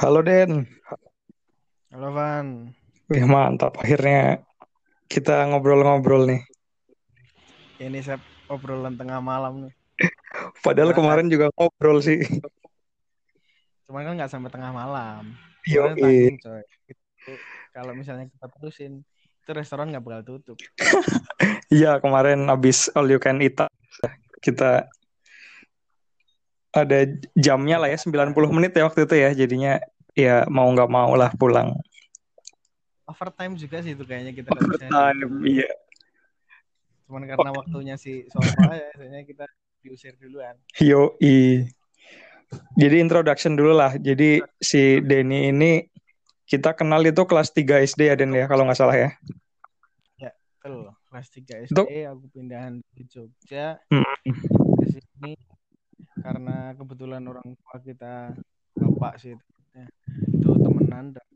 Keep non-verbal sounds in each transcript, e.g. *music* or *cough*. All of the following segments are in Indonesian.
Halo Den, Halo Van, wih mantap. Akhirnya kita ngobrol-ngobrol nih. ini saya obrolan tengah malam nih. *laughs* Padahal Cuman, kemarin juga ngobrol sih. cuman kan nggak sampai tengah malam. Yo, kalau misalnya kita terusin, itu restoran nggak bakal tutup. *laughs* iya kemarin abis all you can eat kita ada jamnya lah ya 90 menit ya waktu itu ya. Jadinya ya mau nggak mau lah pulang. Overtime juga sih itu kayaknya kita Overtime, iya. Cuman karena waktunya si Sofa ya, biasanya kita diusir duluan. Yo, Jadi introduction dulu lah. Jadi si Denny ini kita kenal itu kelas 3 SD ya Den ya kalau nggak salah ya. Betul, kelas 3 SD Itu- aku pindahan di Jogja Hmm. ke sini karena kebetulan orang tua kita bapak sih tepatnya, itu temenan dan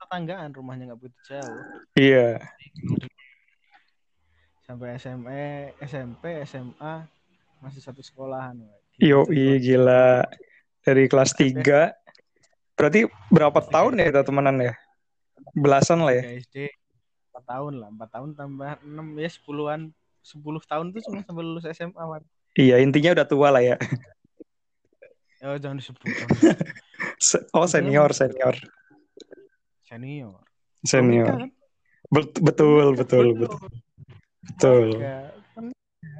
tetanggaan rumahnya nggak begitu jauh. Iya. sampai SMA, SMP, SMA masih satu sekolahan. Yo, Wak. gila. Dari kelas 3. Berarti berapa tahun ya kita temenan ya? Belasan lah ya. SD 4 tahun lah, 4 tahun tambah 6 ya 10-an 10 tahun tuh cuma sampai lulus SMA, Wan. Iya, intinya udah tua lah ya. Oh, jangan disebut. jangan disebut. *laughs* Oh, senior, senior. Senior. Senior. Belum nikah, kan? Bet- Betul, betul, betul. Betul. Enggak. Kan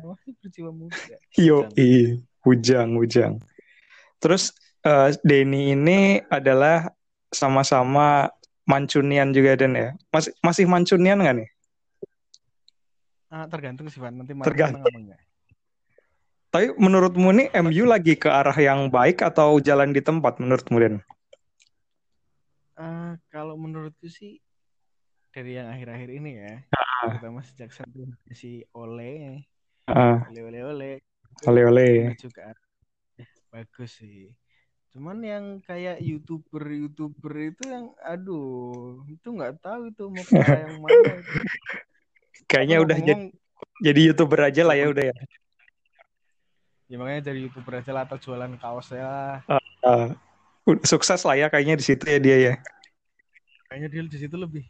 masih berjiwa muda. Yo, i, Bujang, Bujang. Terus eh, Denny ini adalah sama-sama Mancunian juga Dan ya. Masih masih Mancunian nggak nih? Ah, tergantung sih, Wan. Nanti Tergantung. enggak. Tapi menurutmu nih MU lagi ke arah yang baik atau jalan di tempat menurutmu Dan? Ah, kalau menurutku sih dari yang akhir-akhir ini ya, terutama sejak sebelum si Ole, Ah, Ole Ole Ole, ole-ole. itu juga bagus sih. Cuman yang kayak youtuber youtuber itu yang, aduh, itu nggak tahu itu mau yang mana. *laughs* Kayaknya udah jadi, ngomong, jadi YouTuber aja lah ya udah ya. Ya makanya dari youtuber aja lah atau jualan kaos ya. Ah, udah sukses lah ya kayaknya di situ ya dia ya. Kayaknya dia di situ lebih,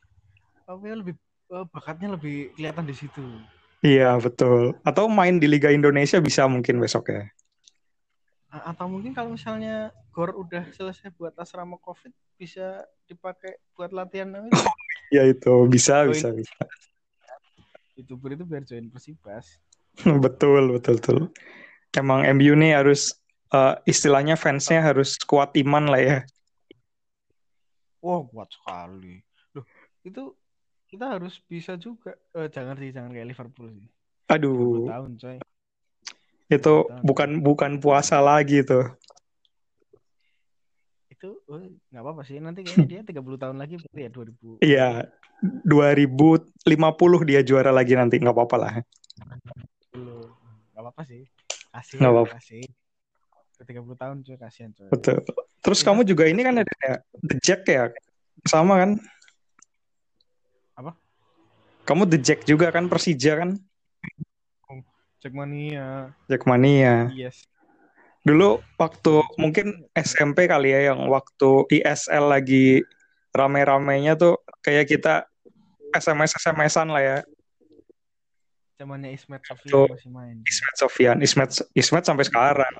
apa ya lebih eh, bakatnya lebih kelihatan di situ. Iya betul. Atau main di Liga Indonesia bisa mungkin besok ya. A- Atau mungkin kalau misalnya Gor udah selesai buat asrama COVID bisa dipakai buat latihan namanya *laughs* Ya itu bisa Join. bisa bisa. youtuber itu biar join Persibas. *laughs* betul betul betul. Emang MU nih harus eh, istilahnya fansnya harus kuat iman lah ya. Wah kuat sekali. Loh itu kita harus bisa juga. Eh, jangan sih jangan kayak Liverpool sih. 30 Aduh tahun coy. itu bukan bukan puasa lagi tuh. Itu oh, nggak apa-apa sih. Nanti kayaknya *laughs* dia 30 tahun lagi berarti ya 2000. Iya 2050 dia juara lagi nanti nggak apa-apa lah. Belum. Nggak apa-apa sih. Kasih Nggak apa-apa. kasih. Ke 30 tahun coy kasihan coy. Betul. Terus kamu juga ini kan ada ya, The Jack ya, sama kan? Apa? Kamu The Jack juga kan Persija kan? Jackmania. Jackmania. Yes. Dulu waktu mungkin SMP kali ya yang waktu ISL lagi rame-ramenya tuh kayak kita SMS SMS-an lah ya. Zamannya Ismet Sofyan Betul. masih main. Ismet Sofyan, Ismet Ismet sampai sekarang.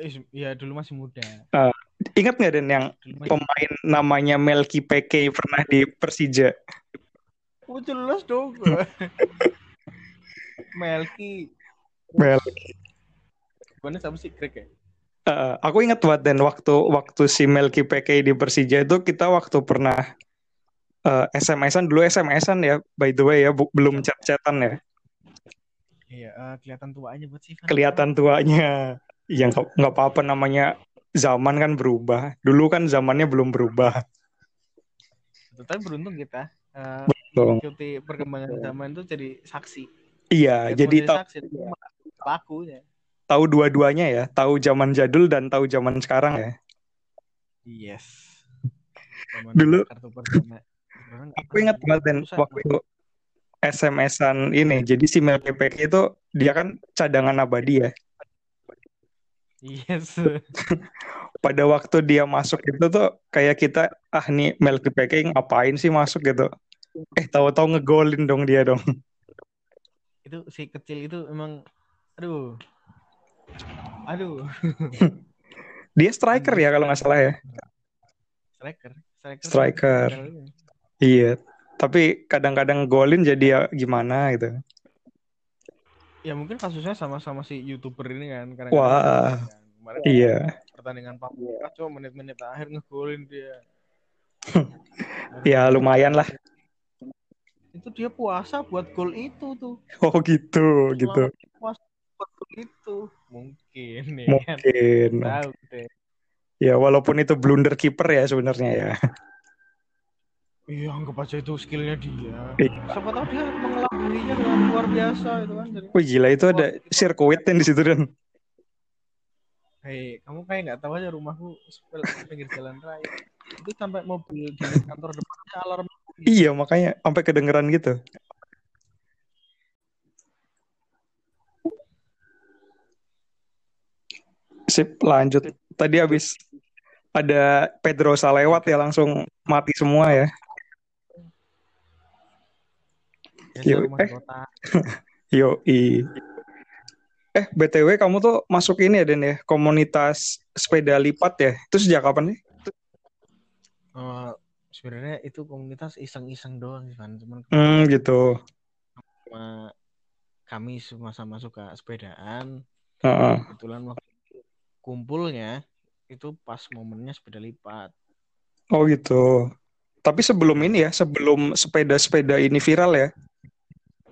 Eh, ya dulu masih muda. Ingat nggak Den yang Dulu masih... pemain namanya Melki Peke pernah di Persija? Oh jelas dong. *laughs* Melki. Mel. Gimana sama sih Greg ya? Eh, aku ingat banget dan waktu waktu si Melki Peke di Persija itu kita waktu pernah eh, SMS-an dulu SMS-an ya by the way ya bu- belum chat-chatan ya Iya, eh, kelihatan tuanya buat sih. kelihatan tuanya ya nggak apa-apa namanya zaman kan berubah dulu kan zamannya belum berubah Tapi beruntung kita eh, Betul. mengikuti perkembangan zaman itu jadi saksi. iya Biarpun jadi tahu saksi ya. tahu dua-duanya ya tahu zaman jadul dan tahu zaman sekarang ya Yes. Zaman Dulu- kartu pertama. Aku ingat banget dan waktu SMS-an ini. Jadi si Melki Peke itu dia kan cadangan abadi ya? Yes. *laughs* pada waktu dia masuk itu tuh kayak kita ah nih Melky Peke ngapain sih masuk? gitu. Eh tahu-tahu ngegolin dong dia dong. Itu si kecil itu emang aduh. Aduh. *laughs* Dia striker ya kalau nggak salah ya? Striker striker. Striker. Iya. Tapi kadang-kadang golin jadi ya gimana gitu. Ya mungkin kasusnya sama-sama si youtuber ini kan karena Wah. kemarin iya. pertandingan Papua cuma menit-menit akhir ngegolin dia. Ya lumayan lah. Itu dia puasa buat gol itu tuh. Oh gitu gitu. Selama puasa buat gol itu. Mungkin ya kan. Mungkin. Tahu deh. Ya walaupun itu blunder kiper ya sebenarnya ya iya anggap aja itu skillnya dia. Iya. siapa tahu dia mengelabuhinya dengan luar biasa itu kan jadi Wih gila itu ada sirkuit yang di situ dan. Hei kamu kayak nggak tahu aja rumahku sepel- pinggir jalan raya. Itu sampai mobil di kantor depannya alarm. Iya makanya sampai kedengeran gitu. Sip lanjut. Tadi habis ada Pedrosa lewat ya langsung mati semua ya rumah eh. kota *laughs* Yoi. Eh, BTW kamu tuh masuk ini ya, Den ya, komunitas sepeda lipat ya. Itu sejak kapan nih? Eh, sebenarnya itu komunitas iseng-iseng doang sih kan cuman Hmm, gitu. sama kami sama-sama suka sepedaan Heeh. kebetulan waktu kumpulnya itu pas momennya sepeda lipat Oh gitu. Tapi sebelum ini ya, sebelum sepeda-sepeda ini viral ya.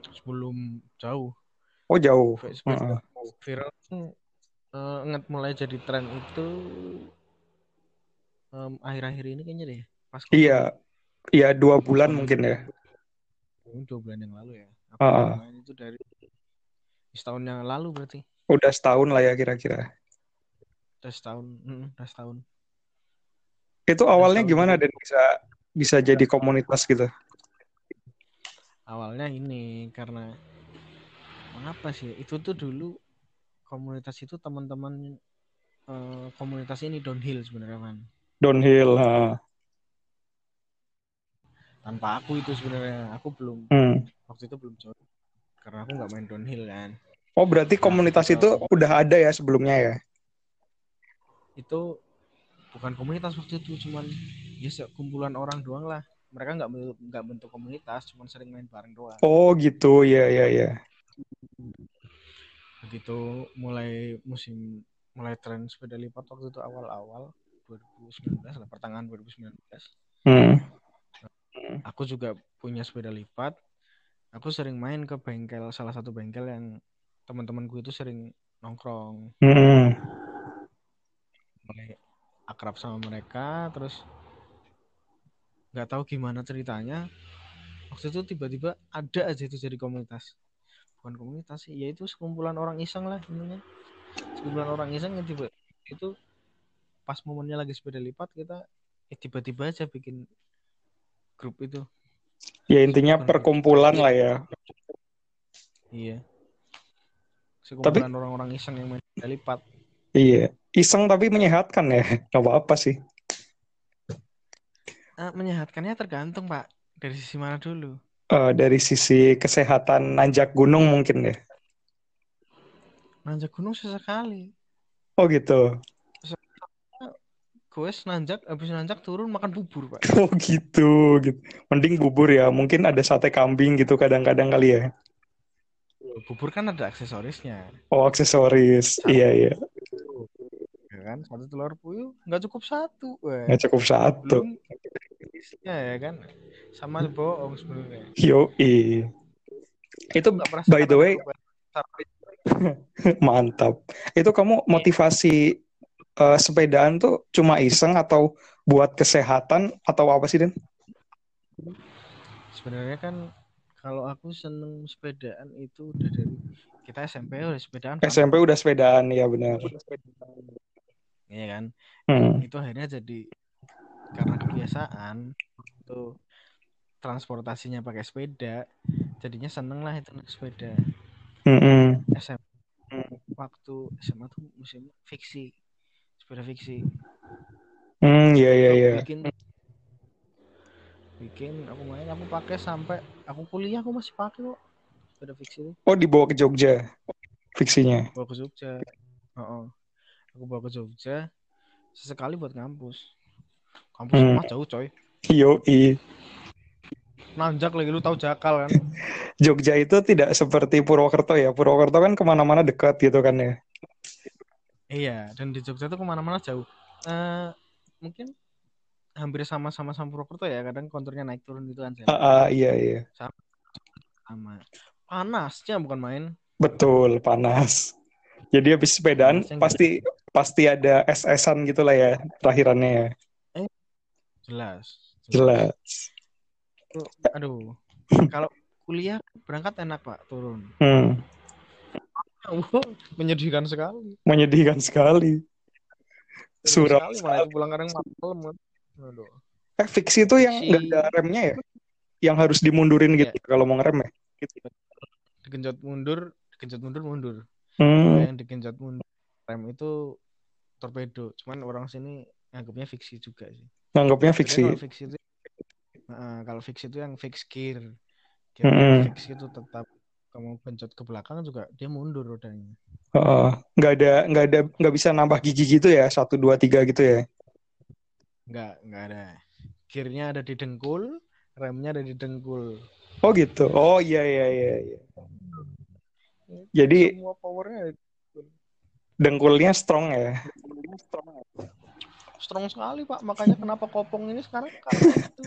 Sebelum jauh Oh jauh. sepeda viral tuh, eh, ingat mulai jadi tren itu em, akhir-akhir ini kayaknya deh pas Iya, iya dua bulan mungkin ya. Covid, dua bulan yang lalu ya aku main itu dari setahun yang lalu berarti Udah setahun lah ya kira-kira. udah setahun mm, udah setahun Itu awalnya setahun gimana. Den bisa bisa jadi komunitas gitu? Awalnya ini karena mengapa sih itu tuh dulu komunitas itu teman-teman eh, komunitas ini downhill sebenarnya kan Downhill. ha. tanpa aku itu sebenarnya aku belum Hmm. waktu itu belum join karena aku nggak main downhill kan Oh berarti komunitas itu udah ada ya sebelumnya ya? itu bukan komunitas waktu itu cuman ya kumpulan orang doang lah mereka nggak bentuk nggak bentuk komunitas cuman sering main bareng doang Oh gitu, ya ya ya. begitu mulai musim mulai tren sepeda lipat waktu itu awal-awal 2019 lah pertengahan 2019 Hmm. aku juga punya sepeda lipat aku sering main ke bengkel salah satu bengkel yang teman-temanku itu sering nongkrong Hmm. mulai akrab sama mereka terus nggak tahu gimana ceritanya waktu itu tiba-tiba ada aja itu jadi komunitas bukan komunitas sih ya itu sekumpulan orang iseng lah intinya sekumpulan orang iseng yang tiba itu pas momennya lagi sepeda lipat kita eh, tiba-tiba aja bikin grup itu Ya intinya perkumpulan lah ya. iya sekumpulan orang-orang iseng yang main sepeda lipat Iya. Iseng tapi menyehatkan ya. Gak apa-apa sih. Menyehatkannya tergantung pak dari sisi mana dulu Eh, dari sisi kesehatan nanjak gunung mungkin ya. nanjak gunung sesekali Oh gitu. gue nanjak habis nanjak turun makan bubur pak *laughs* Oh gitu, gitu. Mending bubur ya. Mungkin ada sate kambing gitu kadang-kadang kali ya. bubur kan ada aksesorisnya Oh aksesoris. Iya iya. ya kan satu telur puyuh nggak cukup satu Nggak cukup satu. belum isinya ya kan sama bohong sebenarnya Yoi. Itu Nggak pernah by the way *laughs* mantap. Itu kamu motivasi eh, sepedaan tuh cuma iseng atau buat kesehatan atau apa sih Den? sebenarnya kan kalau aku seneng sepedaan itu udah dari kita SMP udah sepedaan SMP udah sepedaan ya benar. Iya kan Hmm. itu akhirnya jadi kebiasaan itu transportasinya pakai sepeda jadinya seneng lah itu naik sepeda Mm-mm. SMA waktu SMA tuh musim fiksi sepeda fiksi Hmm, iya Aku iya. bikin bikin aku main aku pakai sampai aku kuliah aku masih pakai kok sepeda fix itu Oh, dibawa ke Jogja fiksinya. bawa ke Jogja Heeh. aku bawa ke Jogja sesekali buat ngampus kampus Hmm. rumah jauh coy Yoi. nanjak lagi lu tahu jakal kan *laughs* Jogja itu tidak seperti Purwokerto ya. Purwokerto kan ke mana-mana dekat gitu kan ya. iya dan di Jogja tuh ke mana-mana jauh Eh mungkin hampir sama-sama sama Purwokerto ya kadang konturnya naik turun gitu kan. Ah, ah, iya iya. sama panasnya bukan main Betul, panas. Jadi habis sepedaan pasti pasti ada es-esan gitu lah ya terakhirannya ya. Jelas Jelas. Aduh kalau kuliah berangkat enak pak turun Hmm, *laughs* menyedihkan sekali menyedihkan sekali. Suram sekali malah pulang kadang malam aduh Eh, fiksi itu yang Fiksi. nggak ada remnya ya? Yang harus dimundurin gitu Iya. kalau mau ngerem ya? digenjot mundur digenjot mundur mundur Hmm, yang digenjot mundur rem itu torpedo cuman orang sini anggapnya fiksi juga sih nganggapnya fiksi. kalau fiksi itu Nah, kalau fiksi itu yang fix gear gear Mm-mm. fix itu tetap kamu pencet ke belakang juga dia mundur rodanya Heeh. nggak ada nggak ada nggak bisa nambah gigi gitu ya satu dua tiga gitu ya? nggak nggak ada gearnya ada di dengkul remnya ada di dengkul Oh gitu. Oh iya iya iya. iya. Jadi semua powernya ada di dengkul. dengkulnya strong ya? Strong sekali pak makanya kenapa kopong ini sekarang karena itu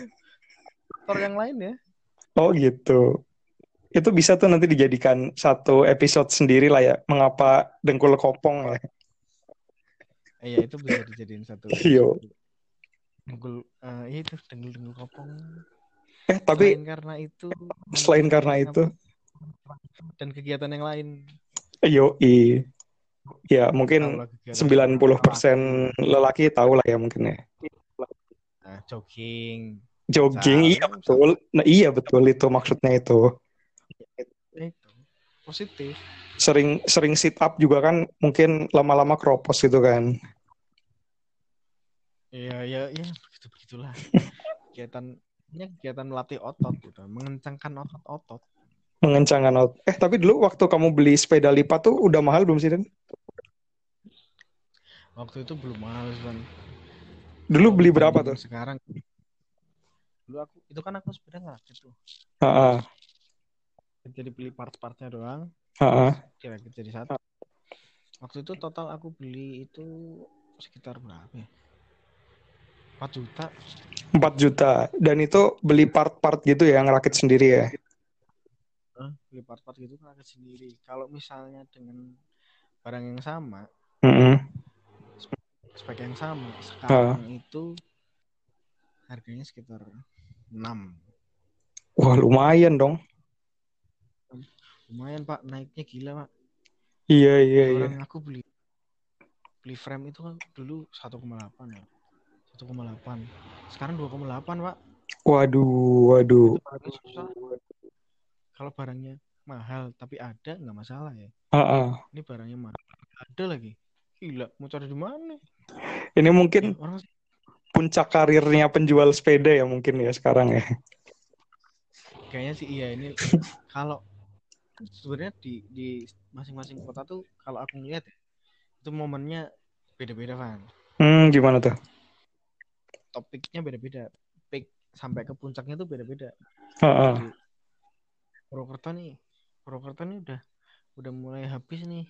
faktor yang lain ya Oh gitu. Itu bisa tuh nanti dijadikan satu episode sendiri lah ya. Mengapa dengkul kopong ya? Eh, ya itu bisa dijadiin satu *laughs* Iya. dengkul eh, iya itu dengkul dengkul kopong Eh tapi selain karena itu selain karena itu, dan kegiatan yang lain yoi. Ya mungkin Tahulah kegiatan 90% lelaki tahu lah ya mungkin ya. nah, jogging Jogging, iya betul. Nah iya betul itu maksudnya itu. Eh, itu positif Sering sering sit up juga kan mungkin lama-lama kropos gitu kan. Iya, ya, ya, begitu begitulah. *laughs* kegiatan kegiatan melatih otot gitu, mengencangkan otot-otot. Mengencangkan ot. Eh tapi dulu waktu kamu beli sepeda lipat tuh udah mahal belum sih Dan? Waktu itu belum mahal kan. Dulu beli berapa tuh? Sekarang dulu aku itu kan aku sepeda ngerakit tuh. Heeh. Jadi beli part-partnya doang, Heeh. dirakit jadi satu. Waktu itu total aku beli itu sekitar berapa ya? 4 juta. 4 juta. Dan itu beli part-part gitu ya, ngerakit sendiri ya. Eh, beli part-part gitu kan rakit sendiri. Kalau misalnya dengan barang yang sama, Mm-mm. spek yang sama, sekarang itu harganya sekitar 6. Wah lumayan dong. Lumayan Pak, naiknya gila Pak. Iya iya iya. Orang aku beli beli frame itu kan dulu 1,8 ya. 1,8. Sekarang 2,8 Pak. Waduh waduh. Kalau barangnya mahal tapi ada nggak masalah ya. Heeh. Ini barangnya mahal, ada lagi. Gila, mau cari di mana? Ini mungkin Orang puncak karirnya penjual sepeda ya mungkin ya sekarang ya. kayaknya sih iya ini *laughs* kalau sebenarnya di di masing-masing kota tuh kalau aku ngeliat ya, itu momennya beda-beda kan. Hmm gimana tuh? Topiknya beda-beda. Peak sampai ke puncaknya tuh beda-beda. Heeh. Di Purwokerto nih, Purwokerto nih udah udah mulai habis nih.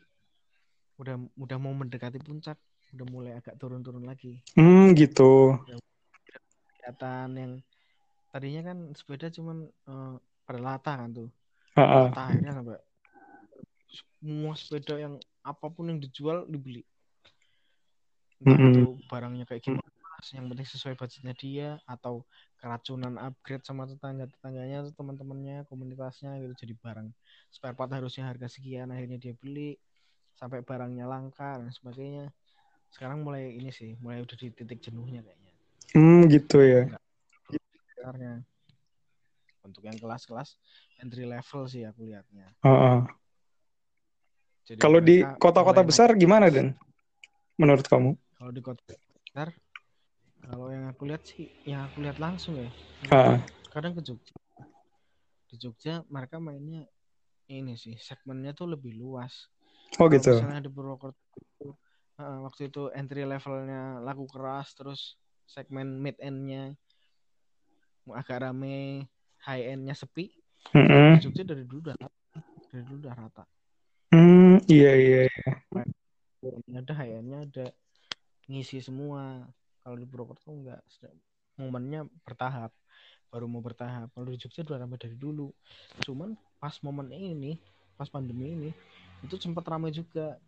Udah udah mau mendekati puncak, udah mulai agak turun-turun lagi. Hmm gitu. Kelihatan yang tadinya kan sepeda cuman eh, pada lata kan tuh. Lata akhirnya sampai semua sepeda yang apa pun yang dijual dibeli. Mm-mm. itu barangnya kayak gimana, yang penting sesuai budgetnya dia atau keracunan upgrade sama tetangga-tetangganya atau teman-temannya, komunitasnya gitu jadi barang spare part harusnya harga sekian akhirnya dia beli sampai barangnya langka dan sebagainya. Sekarang mulai ini sih, mulai udah di titik jenuhnya kayaknya. Hmm gitu ya. Sekarangnya untuk yang kelas-kelas entry level sih aku lihatnya. Heeh. Jadi Kalau di kota-kota besar gimana Dan? Menurut kamu? Kalau di kota besar Kalau yang aku lihat sih, yang aku lihat langsung ya. Ah. Kadang ke Jogja. Di Jogja mereka mainnya ini sih, segmennya tuh lebih luas. Oh Kalau gitu. misalnya di Purwokerto itu, waktu itu entry levelnya lagu keras, terus segmen mid endnya agak rame, high endnya sepi. Mm-mm. Di Jogja dari dulu udah dari dulu udah rata. Hmm, iya iya. iya. Ada high endnya ada ngisi semua. Kalau di Purwokerto enggak, momennya bertahap. Baru mau bertahap. Kalau di Jogja udah rame dari dulu. Cuman pas momen ini, pas pandemi ini, itu sempat ramai juga.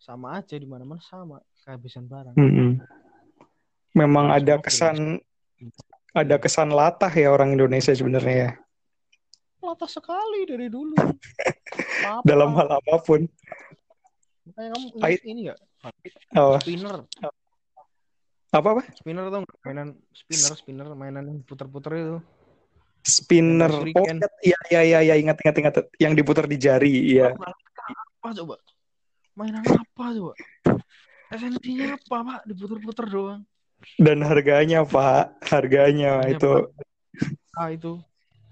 Sama aja di mana-mana sama, kehabisan barang. Mm-mm. Memang Semua ada kesan ada kesan latah ya orang Indonesia sebenarnya ya. Latah sekali dari dulu. Apa? *laughs* Dalam hal apa pun. Makanya kamu I- ini enggak? Oh, Spinner. Apa apa? Spinner nggak? Mainan spinner, spinner, mainan yang puter-puter itu. Spinner. Oh iya iya iya iya ingat ingat ingat yang diputar di jari iya. Apa coba? Mainan apa coba? Esensinya apa, Pak? Diputer-puter doang. Dan harganya Pak, harganya Harganya, itu Ah, itu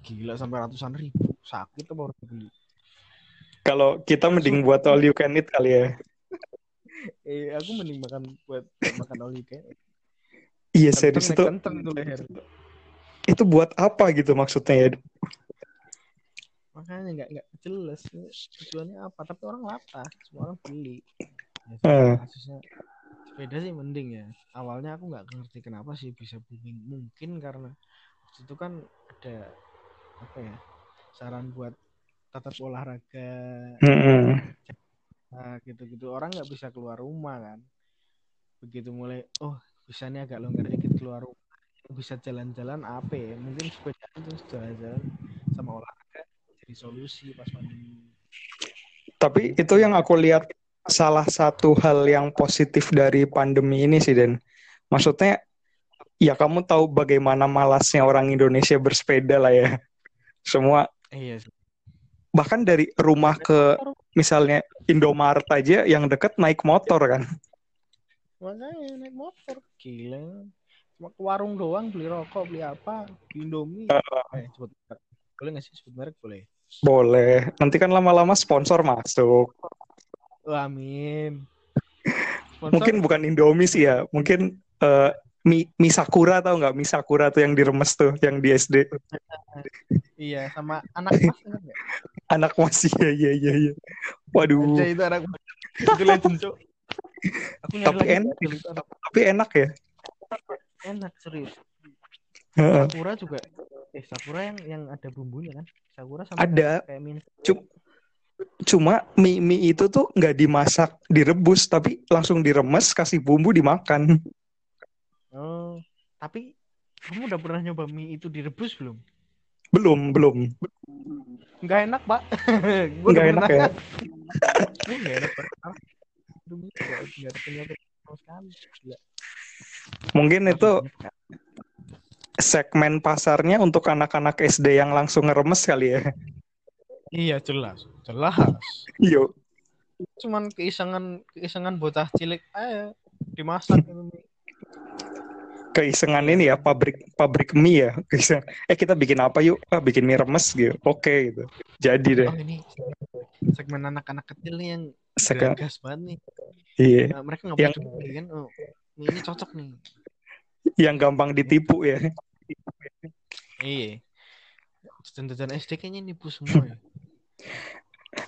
gila sampai ratusan ribu. Sakit apa harus beli? kalau kita mending buat all you can eat kali ya. *laughs* Eh, aku mending makan buat, makan oli kayak. Iya serius itu Kenteng tuh leher. itu buat apa gitu maksudnya ya? Makanya nggak nggak jelas tujuannya apa. Tapi orang latah, semua orang beli. Ya, Eh. kasusnya sepeda sih mending ya. Awalnya aku nggak ngerti kenapa sih bisa booming. Mungkin karena waktu itu kan ada apa ya saran buat tetap olahraga Mm-mm. nah, gitu-gitu orang nggak bisa keluar rumah kan begitu mulai oh bisa nih agak longgar dikit keluar rumah bisa jalan-jalan apa ya mungkin sepeda itu jalan-jalan sama olahraga jadi solusi pas pandemi Tapi itu yang aku lihat salah satu hal yang positif dari pandemi ini sih Den. Maksudnya ya kamu tahu bagaimana malasnya orang Indonesia bersepeda lah ya. Semua iya sih. bahkan dari rumah ke misalnya Indomaret aja yang deket naik motor kan. Makanya naik motor gila cuma ke warung doang beli rokok beli apa beli indomie eh sebut merek. boleh nggak sih sebut merek boleh Boleh. Nanti kan lama-lama sponsor masuk. Oh, amin Sponsor, Mungkin bukan Indomie sih ya. Mungkin eh, mie, mie Sakura tahu nggak? Mie Sakura tuh yang diremes tuh, yang di SD. iya sama anak mas *laughs* Anak masih ya ya ya ya. Waduh. Aja itu anak mas itu legend cok aku Tapi lagi enak. Google itu anak Tapi enak ya. enak serius sakura juga eh sakura yang yang ada bumbunya kan sakura sama Ada. kayak min Cum- Cuma mie mie itu tuh nggak dimasak, direbus, tapi langsung diremes, kasih bumbu dimakan. oh tapi kamu udah pernah nyoba mie itu direbus belum Belum belum. nggak enak pak *laughs* Nggak enak ya. *laughs* Nggak enak pak Aduh, mie nggak nggak ada penyakit sama sekali Gila. Mungkin itu segmen pasarnya untuk anak-anak SD yang langsung ngeremes kali ya. iya jelas jelas Yo. cuman keisengan keisengan bocah cilik aja dimasak mie. Keisengan ini ya pabrik pabrik mie ya. Keiseng, eh kita bikin apa yuk? Ah bikin mie remes gitu. Oke gitu. Jadi deh. oh ini segmen anak-anak kecil nih yang Seka- gagas banget nih iya. Nah, mereka nggak Yang- kan oh ini cocok nih Yang gampang ditipu ya. iya jajan-jajan SD kayaknya nipu semua ya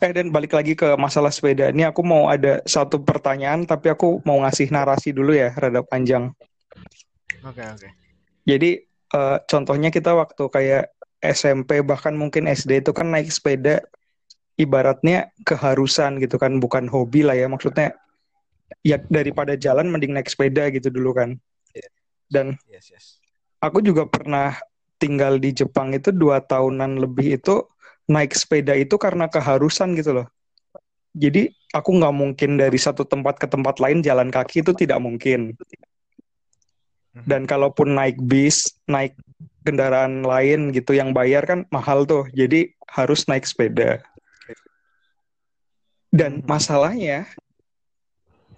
Eh dan balik lagi ke masalah sepeda. Ini aku mau ada satu pertanyaan tapi aku mau ngasih narasi dulu ya, rada panjang. oke oke Jadi eh, contohnya kita waktu kayak SMP bahkan mungkin SD itu kan naik sepeda ibaratnya keharusan gitu kan, bukan hobi lah ya. Maksudnya ya daripada jalan mending naik sepeda gitu dulu kan. Dan yes yes aku juga pernah tinggal di Jepang itu dua tahunan lebih itu naik sepeda itu karena keharusan gitu loh. Jadi aku nggak mungkin dari satu tempat ke tempat lain jalan kaki itu tidak mungkin. Dan kalaupun naik bis, naik kendaraan lain gitu yang bayar kan mahal tuh. Jadi harus naik sepeda. Dan Mhm. masalahnya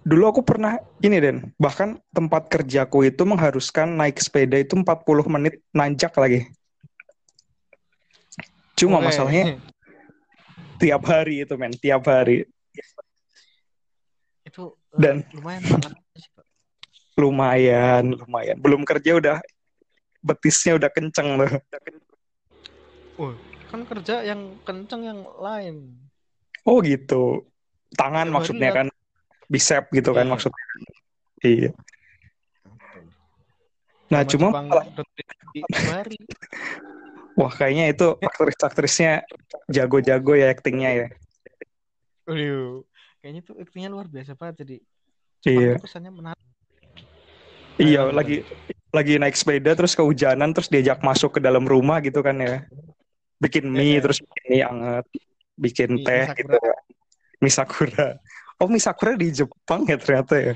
dulu aku pernah ini Den, bahkan tempat kerjaku itu mengharuskan naik sepeda itu 40 menit nanjak lagi. Cuma Oke. masalahnya tiap hari itu men, tiap hari. itu eh, Dan- lumayan banget. Lumayan, lumayan. Belum kerja udah betisnya udah kenceng loh. Oh, kan kerja yang kenceng yang lain. Oh gitu. Tangan hari maksudnya kan. Bicep gitu kan Iya. maksudnya. Iya. Nah, Sama cuma masalah- *laughs* wah kayaknya itu aktris-aktrisnya jago-jago ya aktingnya ya. Waduh, kayaknya tuh aktingnya luar biasa banget jadi Iya. Kesannya menarik. Iya, Ayo, lagi lagi naik sepeda terus kehujanan terus diajak masuk ke dalam rumah gitu kan ya. Bikin mie Iya. terus bikin mie anget, bikin Mie teh Sakura. gitu. Mie sakura. Oh, mie sakura di Jepang ya ternyata ya.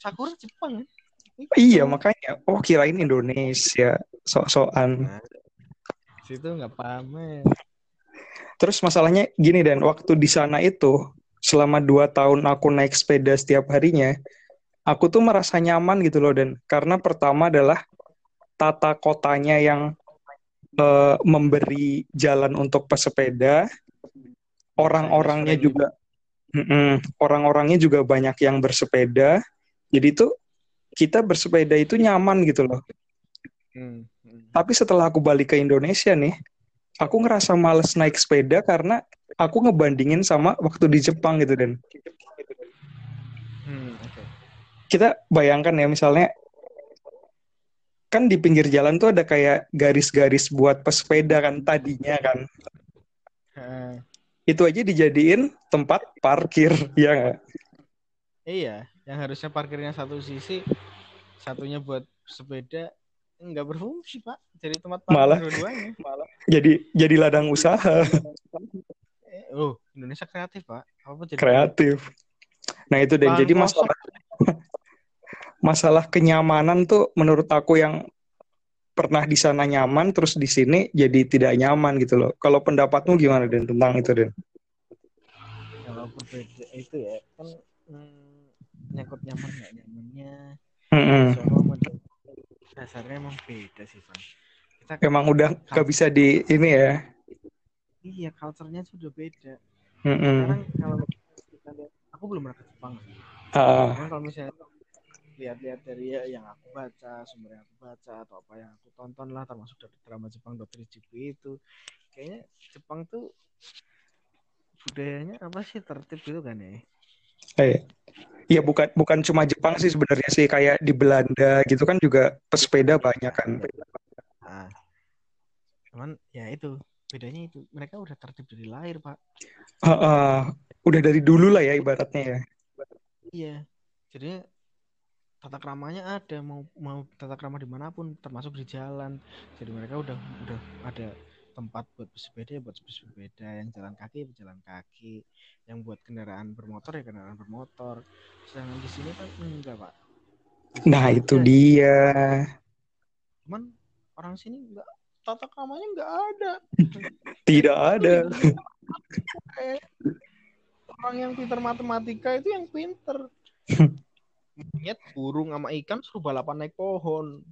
Sakura Jepang. Iya, makanya. Oh, kirain Indonesia. Sok-sokan. Situ nggak paham eh. Terus masalahnya gini dan waktu di sana itu selama dua tahun aku naik sepeda setiap harinya, aku tuh merasa nyaman gitu loh dan karena pertama adalah tata kotanya yang eh, memberi jalan untuk pesepeda, orang-orangnya juga, orang-orangnya juga banyak yang bersepeda, jadi tuh kita bersepeda itu nyaman gitu loh. Hmm, hmm. Tapi setelah aku balik ke Indonesia nih, aku ngerasa males naik sepeda karena aku ngebandingin sama waktu di Jepang gitu dan Hmm, kita bayangkan ya misalnya kan di pinggir jalan tuh ada kayak garis-garis buat pesepeda kan tadinya kan Itu aja dijadiin tempat parkir *laughs* ya nggak? Iya, yang harusnya parkirnya satu sisi, satunya buat sepeda nggak berfungsi pak. Jadi tempat parkir Malah- dua-duanya. jadi jadi ladang usaha Eh, oh, Indonesia kreatif pak. Apa jadi kreatif nah itu dan jadi masalah *laughs* masalah kenyamanan tuh menurut aku yang pernah di sana nyaman terus di sini jadi tidak nyaman gitu loh. Kalau pendapatmu gimana Den tentang itu Den? Kalau berbeda itu ya kan hmm, nyangkut nyaman nggak nyamannya. Mm-mm. Sono menurut dasarnya emang beda sih pak. Kita Emang udah gak bisa di ini ya. iya culture-nya sudah beda. Mm-mm. Sekarang kalau kita lihat, aku belum pernah ke Jepang. Cuman kalau misalnya lihat-lihat dari ya yang aku baca, sumber yang aku baca atau apa yang aku tonton lah termasuk dari drama Jepang Dr. GP itu kayaknya Jepang tuh budayanya apa sih tertib gitu kan ya? eh. Iya bukan bukan cuma Jepang sih sebenarnya sih kayak di Belanda gitu kan juga pesepeda banyak kan. Nah, cuman ya itu bedanya itu mereka udah tertib dari lahir pak. Ah, ah. udah dari dulu lah ya ibaratnya ya. Iya, jadi tata keramanya ada mau mau tata krama di mana pun termasuk di jalan. Jadi mereka udah udah ada tempat buat bersepeda ya buat bersepeda, yang jalan kaki ya jalan kaki, yang buat kendaraan bermotor ya kendaraan bermotor. Sedangkan di sini kan enggak pak. Nah itu ada, dia. Cuman orang sini enggak tata keramanya enggak ada. Tidak ada. Eh, orang yang pintar matematika itu yang pinter. *laughs* Monyet, burung sama ikan suruh balapan naik pohon.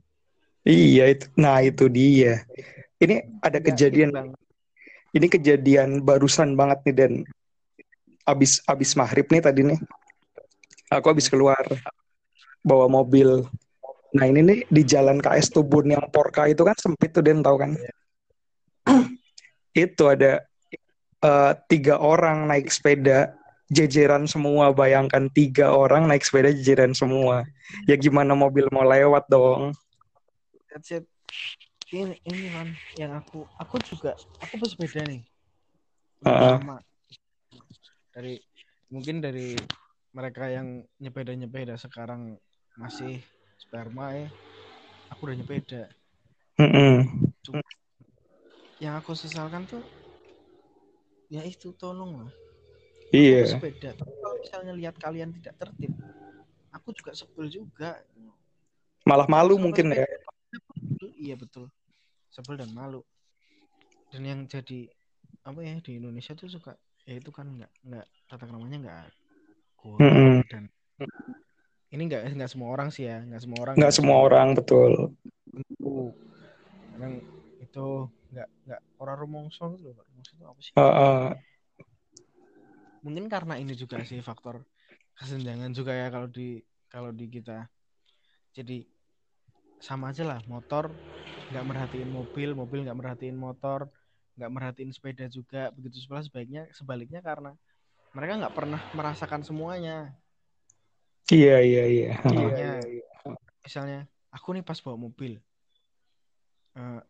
Iya itu. Nah itu dia. Ini ada Nggak kejadian. gitu. Ini kejadian barusan banget nih dan abis abis maghrib nih tadi nih. Aku habis keluar bawa mobil. Nah ini nih di jalan KS Tubun yang Porka itu kan sempit tuh Den tahu kan? itu ada eh, tiga orang naik sepeda jejeran semua. Bayangkan tiga orang naik sepeda jejeran semua. Ya gimana mobil mau lewat dong? That's it. Ini, ini man, yang aku, aku juga, aku bersepeda nih. Heeh. lama. Dari, mungkin dari mereka yang nyepeda-nyepeda sekarang masih sperma ya. Aku udah nyepeda. Mm-mm. Yang aku sesalkan tuh, ya itu tolong lah. Iya. Sepeda. Tapi kalau misalnya lihat kalian tidak tertib, aku juga sebel juga. Malah malu Sama mungkin ya. Iya betul. Sebel dan malu. Dan yang jadi apa ya di Indonesia tuh suka ya itu kan nggak nggak tata keramanya nggak kurang Mm-mm. dan ini nggak nggak semua orang sih ya nggak semua orang nggak semua orang betul kadang itu nggak nggak orang rumongso gitu loh rumongso itu apa sih Uh, uh, mungkin karena ini juga sih faktor kesenjangan juga ya kalau di kalau di kita. Jadi sama aja lah motor nggak merhatiin mobil mobil nggak merhatiin motor nggak merhatiin sepeda juga begitu pula sebaiknya sebaliknya karena mereka nggak pernah merasakan semuanya. Iya iya iya. Contohnya, misalnya aku nih pas bawa mobil eh,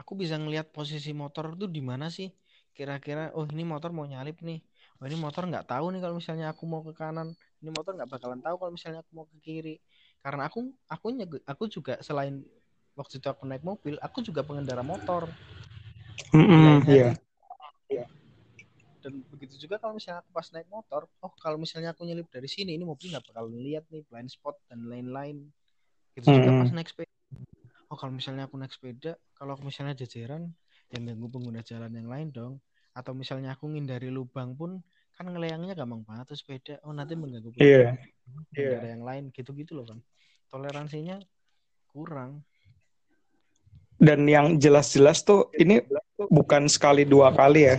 aku bisa ngelihat posisi motor tuh di mana sih? Kira-kira oh ini motor mau nyalip nih oh ini motor nggak tahu nih kalau misalnya aku mau ke kanan. Ini motor nggak bakalan tahu kalau misalnya aku mau ke kiri. Karena aku aku aku juga selain waktu itu aku naik mobil aku juga pengendara motor. Mm-mm, Iya, iya. dan begitu juga kalau misalnya aku pas naik motor oh kalau misalnya aku nyelip dari sini ini mobil nggak bakal lihat nih blind spot dan lain-lain. Gitu juga Mm-mm. pas naik sepeda. Oh kalau misalnya aku naik sepeda kalau misalnya jajaran yang ganggu pengguna jalan yang lain dong. Atau misalnya aku ngindari lubang pun kan ngelayangnya gampang banget tuh sepeda oh nanti mengganggu Iya. pengendara yang lain gitu-gitu loh kan toleransinya kurang. Dan yang jelas-jelas tuh ini bukan sekali dua kali ya.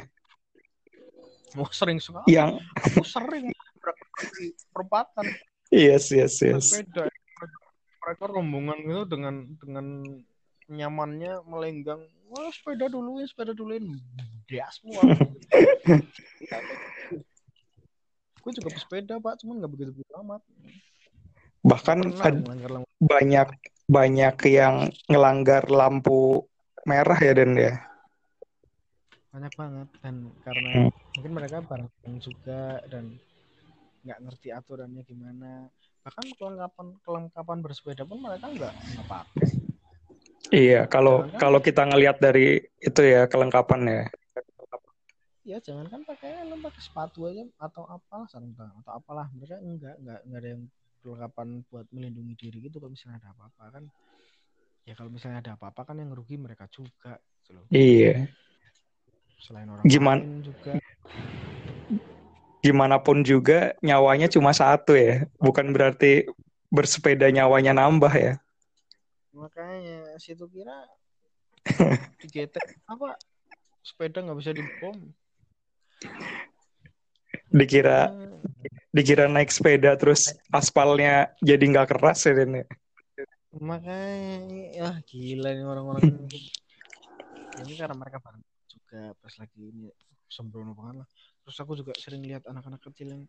Mau sering sekali. Yang aku sering perempatan. Yes yes yes. sepeda mereka rombongan gitu dengan dengan nyamannya melenggang wah sepeda duluin sepeda duluin. Dia semua *laughs* gue juga pesepeda pak cuman nggak begitu begitu amat. Bahkan pernah banyak banyak yang ngelanggar lampu merah ya dan ya? Banyak banget dan karena Hmm. mungkin mereka bareng juga dan nggak ngerti aturannya gimana. Bahkan kelengkapan kelengkapan bersepeda pun mereka nggak nggak pakai. Iya kalau Jangan-jangan- kalau kita ngelihat dari itu ya kelengkapan ya ya jangan kan pakai helm pakai sepatu aja atau apa sarung tangan atau apalah. Mereka enggak enggak enggak ada yang perlengkapan buat melindungi diri gitu kalau misalnya ada apa-apa kan. Ya kalau misalnya ada apa-apa kan yang rugi mereka juga gitu loh. iya. Selain orang Giman- lain juga. gimana pun juga nyawanya cuma satu ya. Bukan berarti bersepeda nyawanya nambah ya. Makanya situ kira *laughs* digetek apa? Sepeda nggak bisa dibom dikira Hmm, dikira naik sepeda terus aspalnya jadi nggak keras ya Dan ya? makanya ya gila nih orang-orang *laughs* ini. Karena mereka bareng juga pas lagi ini sembrono banget lah terus aku juga sering lihat anak-anak kecil yang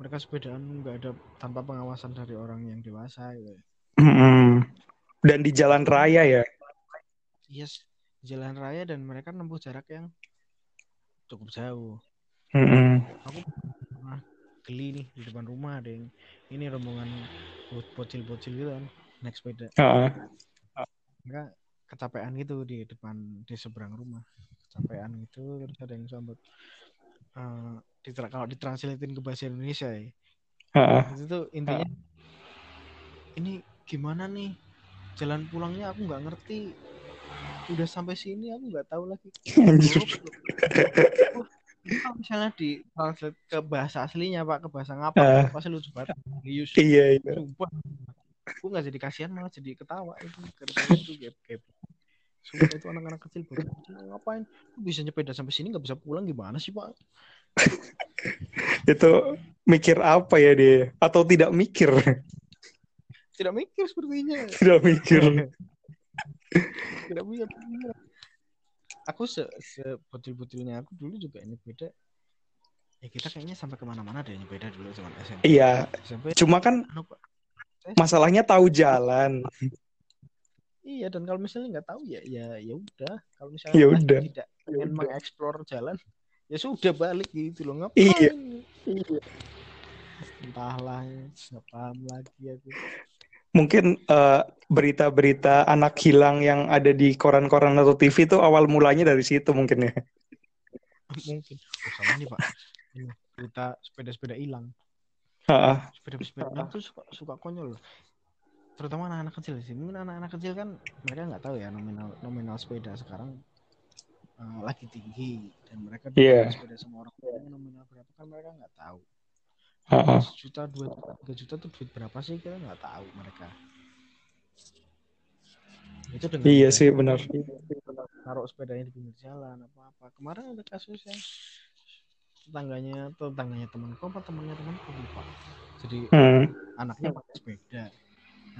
mereka sepedaan nggak ada tanpa pengawasan dari orang yang dewasa gitu Mm-mm. dan di jalan raya ya yes jalan raya dan mereka nempuh jarak yang cukup jauh Mm-mm. geli nih di depan rumah ada yang ini rombongan bo- bocil-bocil gitu kan naik sepeda. Heeh. mereka kecapean gitu di depan di seberang rumah. Kecapean gitu terus ada yang sambut Eh, ditra- kalau ditranslatein ke bahasa Indonesia ya. Heeh. itu tuh intinya ini gimana nih? Jalan pulangnya aku nggak ngerti udah sampai sini aku nggak tahu lagi Anjir. Ini kalau misalnya di translate ke bahasa aslinya pak ke bahasa ngapa Ah. pasti lucu banget iya iya Sumpah. Gue gak jadi kasihan malah jadi ketawa itu. Gara-gara itu gap gap. Sumpah itu anak-anak kecil kecil ngapain? Bisa nyepeda sampai sini nggak bisa pulang gimana sih pak? itu mikir apa ya dia atau tidak mikir Tidak mikir sepertinya. tidak mikir Tidak mikir. Aku se sebocil-bocilnya aku dulu juga nyepeda. Ya kita kayaknya sampai ke mana-mana deh nyepeda dulu zaman SMP. iya SMP cuma kan anu, masalahnya tahu jalan Iya dan kalau misalnya nggak tahu ya ya ya udah. Kalau misalnya Ya masih udah. tidak ingin mengeksplor jalan ya sudah balik gitu loh ngapain? Iya. Entahlah nggak paham lagi aku. Mungkin eh, berita-berita anak hilang yang ada di koran-koran atau TV itu awal mulanya dari situ mungkin ya Mungkin. Oh, sama nih pak. Ini berita sepeda-sepeda hilang. Heeh. Sepeda-sepeda hilang tuh suka, suka konyol loh. Terutama anak-anak kecil sih. Mungkin anak-anak kecil kan mereka nggak tahu ya nominal nominal sepeda sekarang eh, lagi tinggi dan mereka Iya. sepeda sama orang nominal berapa kan mereka nggak tahu. Heeh. juta dua juta tiga juta tuh duit berapa sih? Kita nggak tahu mereka. Itu dengan Iya sih benar. taruh sepedanya di pinggir jalan apa apa kemarin ada kasus yang tetangganya atau tetangganya temanku apa temannya temanku lupa. Jadi Hmm. anaknya pakai sepeda.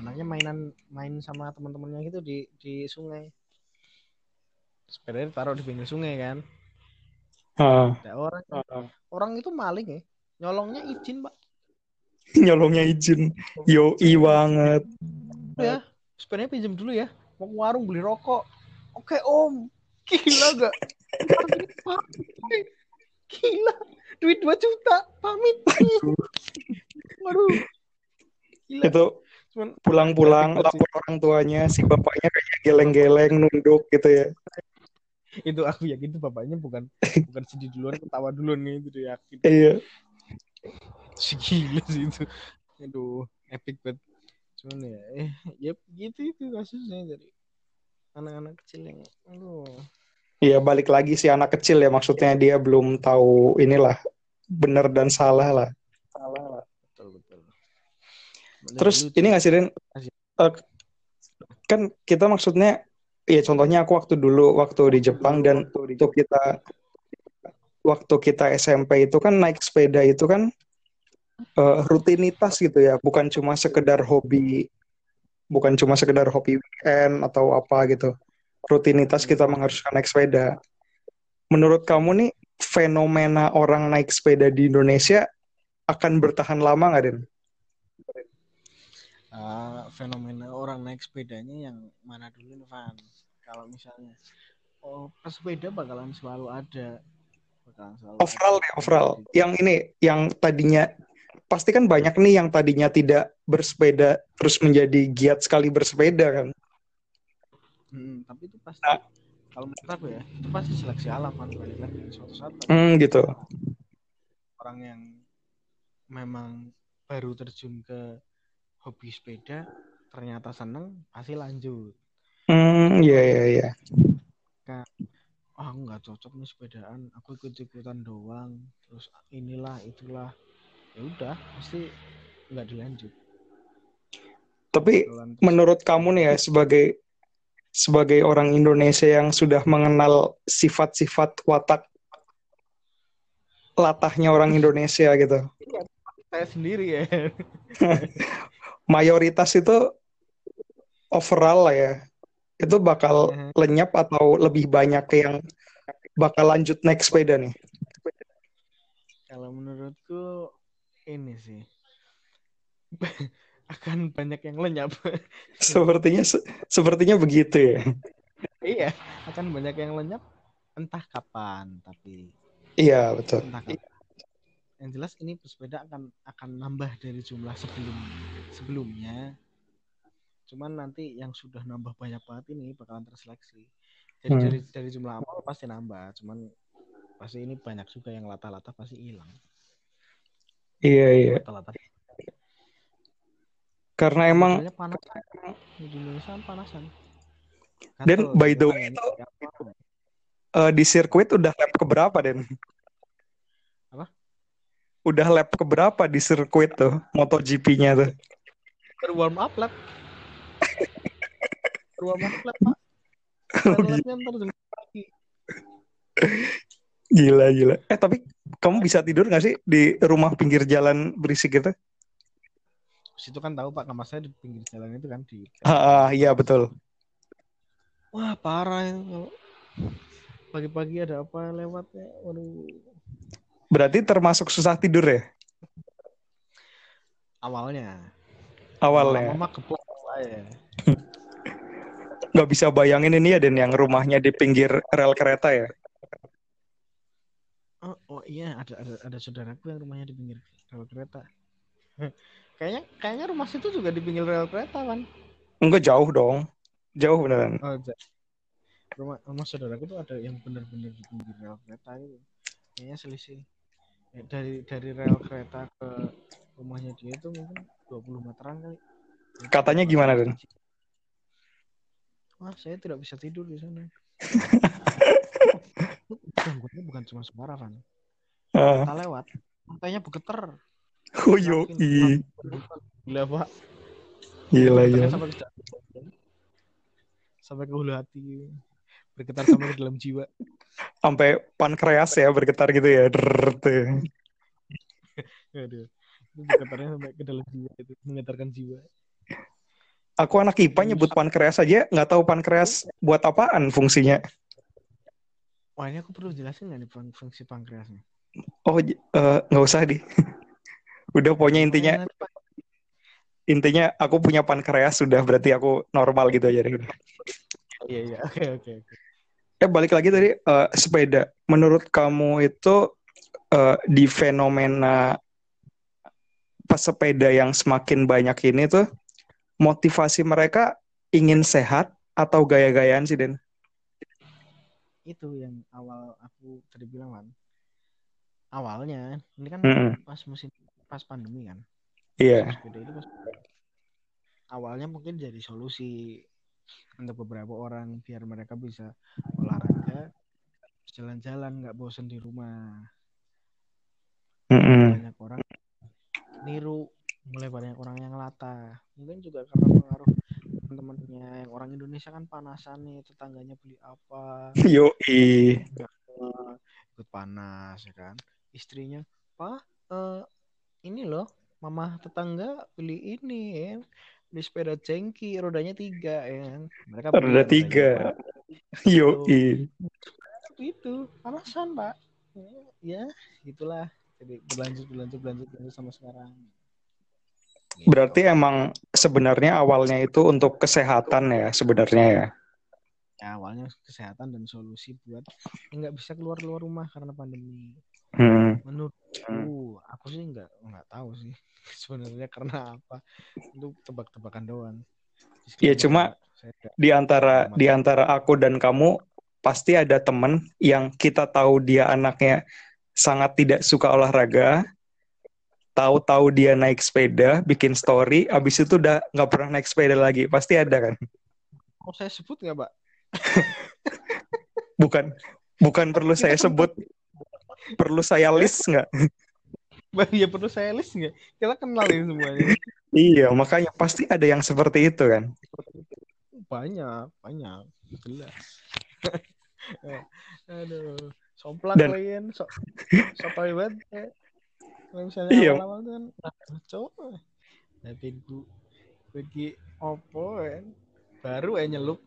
Anaknya mainan main sama teman-temannya gitu di di sungai. Sepedanya taruh di pinggir sungai kan. Heeh. ada orang orang itu maling ya nyolongnya izin pak. *laughs* Nyolongnya izin. Yo banget. Dulu ya sepedanya pinjam dulu ya. Mau ke warung beli rokok. Oke om. Gila gak? *laughs* Gila. Duit 2 juta. Pamit. Waduh. Gila. Itu Cuman pulang-pulang lapor orang tuanya si bapaknya kayak geleng-geleng nunduk gitu ya. itu aku yakin itu bapaknya bukan bukan sedih duluan ketawa duluan nih itu yakin. Iya. *laughs* gila sih itu aduh epic banget cuman ya eh ya gitu itu kasusnya dari anak-anak kecil yang aduh Iya balik lagi si anak kecil ya maksudnya dia belum tahu inilah benar dan salah lah. betul betul Terus Lucu. ini nggak sih Den? Asik. Eh, kan kita maksudnya ya contohnya aku waktu dulu waktu di Jepang dan waktu kita waktu kita SMP itu kan naik sepeda itu kan eh, rutinitas gitu ya, bukan cuma sekedar hobi, bukan cuma sekedar hobi weekend atau apa gitu. Rutinitas kita mengharuskan naik sepeda. Menurut kamu nih fenomena orang naik sepeda di Indonesia akan bertahan lama nggak Den? Ah, fenomena orang naik sepedanya yang mana dulu Van? Kalau misalnya oh pesepeda bakalan selalu ada. Overall deh, overall. Yang ini, yang tadinya pasti kan banyak nih yang tadinya tidak bersepeda terus menjadi giat sekali bersepeda kan. Hmm, tapi itu pasti Nah. kalau menurut aku ya, itu pasti seleksi alam kan balik lagi suatu saat Hmm, gitu. orang yang memang baru terjun ke hobi sepeda ternyata seneng pasti lanjut. Hmm, iya iya iya. Ah, aku nggak cocok nih sepedaan, aku ikut-ikutan doang. Terus inilah itulah. Ya udah, pasti nggak dilanjut. Tapi terus- menurut kamu nih ya sebagai sebagai orang Indonesia yang sudah mengenal sifat-sifat watak latahnya orang Indonesia gitu. saya sendiri ya. *laughs* Mayoritas itu overall lah ya. Itu bakal Mhm. lenyap atau lebih banyak yang bakal lanjut naik sepeda nih. Kalau menurutku ini sih *laughs* akan banyak yang lenyap. *laughs* Sepertinya sepertinya begitu ya. iya, akan banyak yang lenyap entah kapan tapi Iya, betul. entah kapan. Yang jelas ini bersepeda akan akan nambah dari jumlah sebelum sebelumnya. Cuman nanti yang sudah nambah banyak banget ini bakalan terseleksi. Jadi Hmm. dari dari jumlah awal pasti nambah, cuman pasti ini banyak juga yang lata-lata pasti hilang. Iya, iya. Lata-lata. Karena emang Modelnya panas. Di Indonesia kan panasan. Dan by the way itu- eh, di sirkuit udah lap keberapa, Den? Apa? Udah lap keberapa di sirkuit tuh, MotoGP-nya tuh? Baru warm up lap. Up lap, Pak. *laughs* Final lapnya ntar jam pagi. Gila, gila. Eh, tapi kamu bisa tidur nggak sih di rumah pinggir jalan berisik gitu? Situ kan tahu Pak kamar saya di pinggir jalan itu kan di Ah, ah, iya betul. Wah parah itu kalau pagi-pagi ada apa lewat ya. Waduh. Berarti termasuk susah tidur ya Awalnya. awalnya. Mama keplok saya. Nggak bisa bayangin ini ya, Den, yang rumahnya di pinggir rel kereta ya. Oh, oh iya ada ada ada saudaraku yang rumahnya di pinggir rel kereta. *laughs* kayaknya kayaknya rumah situ juga di pinggir rel kereta kan. Enggak jauh dong. Jauh beneran. Oh, ja- rumah rumah saudaraku tuh ada yang benar-benar di pinggir rel kereta gitu. Kayaknya selisih ya, dari dari rel kereta ke rumahnya dia itu mungkin 20 meteran kali. Katanya gimana, Den? Wah, saya tidak bisa tidur di sana. *laughs* Gangguannya bukan cuma suara, Van. Ah, Kita lewat, lantainya bergetar. Oh yoi. Gila pak. Gila ya. sampai sampai ke hulu hati bergetar sampai ke dalam jiwa Sampai pankreas ya bergetar gitu ya. Aduh. Itu bergetarnya sampai ke dalam jiwa itu menggetarkan jiwa Aku anak IPA nyebut pankreas aja nggak tahu pankreas buat apaan fungsinya. wah ini aku perlu jelasin nggak nih fung- fungsi pankreasnya Oh eh, nggak usah di. *laughs* Udah pokoknya intinya intinya aku punya pankreas sudah berarti aku normal gitu aja deh. iya iya *laughs* oke oke oke Eh balik lagi tadi eh, sepeda. Menurut kamu itu eh, di fenomena pesepeda yang semakin banyak ini tuh motivasi mereka ingin sehat atau gaya-gayaan sih Den? itu yang awal aku tadi bilang kan awalnya ini kan Mm-mm. pas musim pas pandemi kan Iya. itu pas awalnya mungkin jadi solusi untuk beberapa orang biar mereka bisa olahraga jalan-jalan nggak bosen di rumah Mm-mm. banyak orang niru mulai banyak orang yang latah mungkin juga karena pengaruh teman-temannya yang orang Indonesia kan panasan nih tetangganya beli apa *laughs* Yoi. eh, ikut panas ya kan istrinya pak eh, ini loh mama tetangga beli ini ya beli sepeda jengki rodanya tiga ya kan mereka Roda tiga. empat. *laughs* Yoi. itu panasan pak ya gitulah jadi berlanjut berlanjut berlanjut berlanjut sama sekarang Gitu. Berarti emang sebenarnya awalnya itu untuk kesehatan ya sebenarnya ya. ya, awalnya kesehatan dan solusi buat nggak bisa keluar keluar rumah karena pandemi Hmm. menurutku aku sih nggak nggak tahu sih *laughs* sebenarnya karena apa itu tebak-tebakan doang Ya, cuma Di antara di antara aku dan kamu pasti ada temen yang kita tahu dia anaknya sangat tidak suka olahraga. Tahu-tahu dia naik sepeda, bikin story, abis itu udah nggak pernah naik sepeda lagi. Pasti ada kan? mau saya sebut nggak pak *laughs* Bukan bukan perlu saya sebut, perlu saya list nggak? *laughs* ya perlu saya list nggak kita kenal ini semuanya Iya, makanya pasti ada yang seperti itu kan. banyak banyak jelas *laughs* aduh somplang Dan- kalian so sopai banget. Kalau misalnya Iya. awal-awal tuh kan ah, coba tapi ku pergi opo kan? Baru ya nyelup.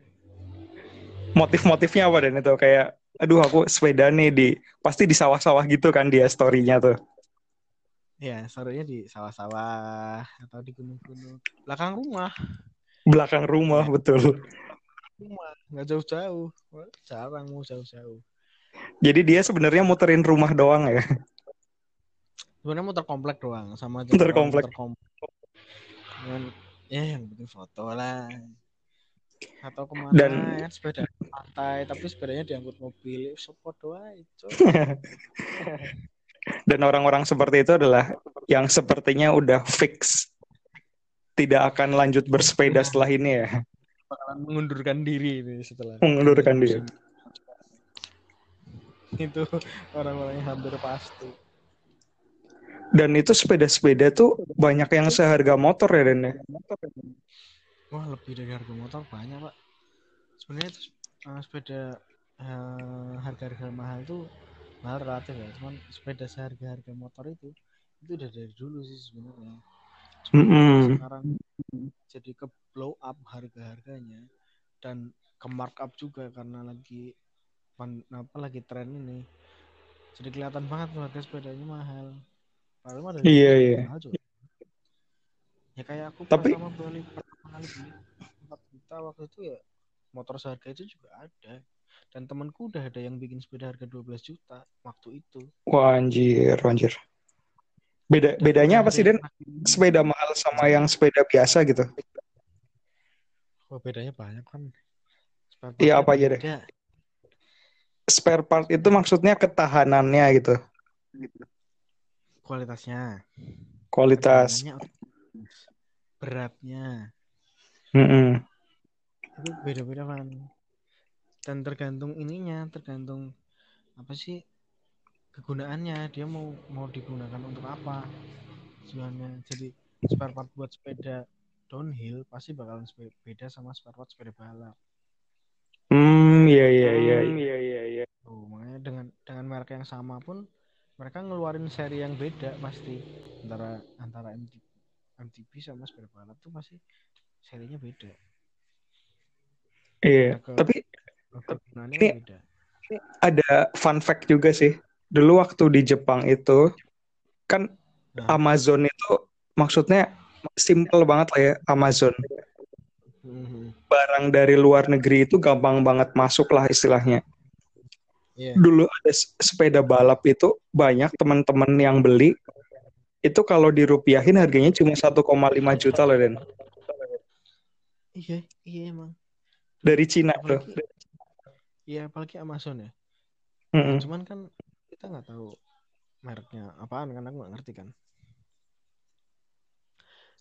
Motif-motifnya apa dan itu kayak, aduh aku sepeda nih di pasti di sawah-sawah gitu kan dia story-nya tuh. ya sarunya di sawah-sawah atau di gunung-gunung. Belakang rumah. Belakang rumah betul. rumah nggak jauh-jauh. Jarang mau jauh-jauh. Jadi dia sebenarnya muterin rumah doang ya. Sebenarnya muter komplek doang sama Muter orang komplek. muter komplek. Cuman, ya yang penting foto lah. Atau ke mana Dan- ya sepeda pantai tapi sepedanya diangkut mobil. Support doang itu Dan orang-orang seperti itu adalah yang sepertinya udah fix. Tidak akan lanjut bersepeda setelah ini ya. bakalan mengundurkan diri ini setelah Mengundurkan diri. itu orang-orang yang hampir pasti Dan itu sepeda-sepeda tuh banyak yang seharga motor ya Dan ya. wah lebih dari harga motor banyak pak. Sebenarnya itu eh, sepeda eh, harga-harga mahal itu mahal relatif ya. Cuman sepeda seharga-harga motor itu itu udah dari dulu sih sebenarnya. Mm-mm. sekarang jadi ke blow up harga-harganya dan ke markup juga karena lagi pan, apa lagi tren ini. Jadi kelihatan banget tuh harga sepedanya mahal padahal mah dari Iya, iya. ya kayak aku Tapi- pertama beli pertama kali beli 4 juta waktu itu ya motor seharga itu juga ada dan temanku udah ada yang bikin sepeda harga 12 juta waktu itu Wah anjir, anjir. Beda bedanya apa sih Den? Sepeda mahal sama yang sepeda biasa gitu. Oh, bedanya banyak kan. Iya, apa aja deh? Spare part itu maksudnya ketahanannya gitu. Kualitasnya. Kualitas. Beratnya. Mm-mm. Itu beda-beda kan. Dan tergantung ininya, tergantung apa sih kegunaannya. Dia mau mau digunakan untuk apa. tujuannya jadi spare part buat sepeda downhill pasti bakalan beda sama spare part sepeda balap hmm iya iya iya iya iya iya oh, makanya dengan dengan merek yang sama pun mereka ngeluarin seri yang beda pasti antara antara MTB, MTB sama sepeda balap tuh pasti serinya beda. Iya Ke- tapi ini- beda. ada fun fact juga sih. Dulu waktu di Jepang itu kan Nah. Amazon itu maksudnya simple banget lah ya Amazon. Mhm. barang dari luar negeri itu gampang banget masuk lah istilahnya Iya. dulu ada sepeda balap itu banyak teman-teman yang beli. Itu kalau dirupiahin harganya cuma 1,5 juta loh Den. Iya iya emang. Dari Cina tuh. Iya apalagi Amazon ya. Mm-mm. cuman kan kita nggak tahu mereknya apaan kan aku nggak ngerti kan.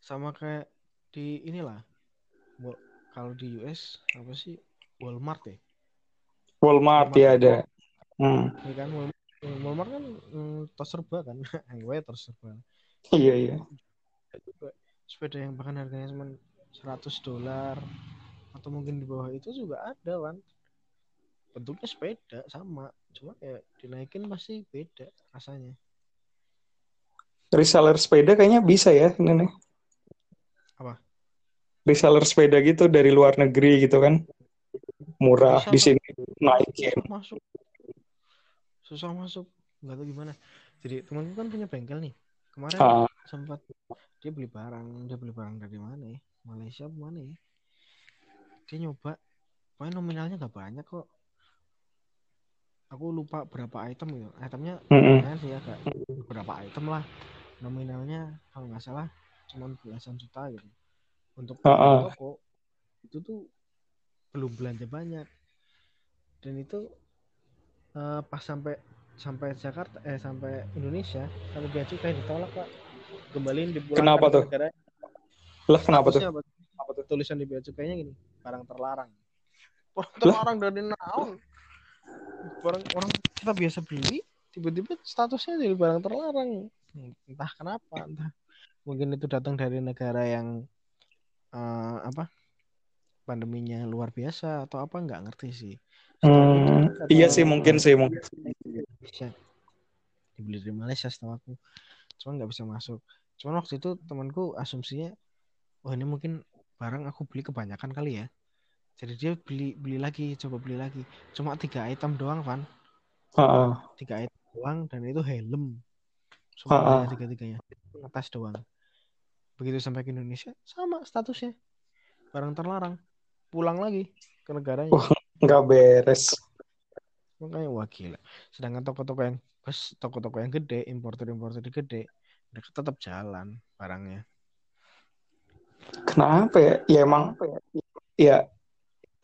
Sama kayak di inilah kalau di US apa sih? Walmart ya? Walmart ya ada Hmm. Iya kan Walmart, kan mm, tos serba kan. *laughs* Anyway tos serba iya iya. Juga sepeda yang bahkan harganya cuma 100 dolar. Atau mungkin di bawah itu juga ada kan bentuknya sepeda sama. Cuma kayak dinaikin pasti beda rasanya. Reseller sepeda kayaknya bisa ya ini nih. Apa? reseller sepeda gitu dari luar negeri gitu kan. Murah Bisa, di sini naikin. Masuk susah masuk. Nggak tahu gimana. Jadi temanku kan punya bengkel nih. Kemarin Ah, sempat dia beli barang. Dia beli barang dari mana ya? Malaysia mana ya? Dia nyoba. Pokoknya nominalnya nggak banyak kok. Aku lupa berapa item gitu. Itemnya lumayan sih agak berapa item lah. Nominalnya kalau nggak salah cuma belasan juta gitu. Untuk Ah, ah. toko itu tuh belum belanja banyak. Dan itu eh, pas sampai sampai Jakarta eh sampai Indonesia sampai bea cukai ditolak pak. Kembaliin dipulangkan Kenapa ke tuh? negara lah kenapa tuh? Apa? tuh tulisan di bea cukainya gini barang terlarang. Barang terlarang dari naon? Barang orang kita biasa beli tiba-tiba statusnya jadi barang terlarang. Entah kenapa entah. Mungkin itu datang dari negara yang eh, apa pandeminya luar biasa atau apa nggak ngerti sih Hmm, iya sih mungkin sih mungkin dibeli dari Malaysia setahu aku. Cuman nggak bisa masuk. Cuman waktu itu temanku asumsinya wah ini mungkin barang aku beli kebanyakan kali ya. Jadi dia beli beli lagi coba beli lagi. Cuma tiga item doang Van. Ah. tiga item doang dan itu helm. Ah, ah. semuanya tiga tiganya atas doang. Begitu sampai ke Indonesia sama statusnya. Barang terlarang. Pulang lagi ke negaranya. Wah. Nggak beres. Makanya wah gila. Sedangkan toko-toko yang bes toko-toko yang gede importer-importer gede mereka tetap jalan barangnya. Kenapa ya? Ya emang ya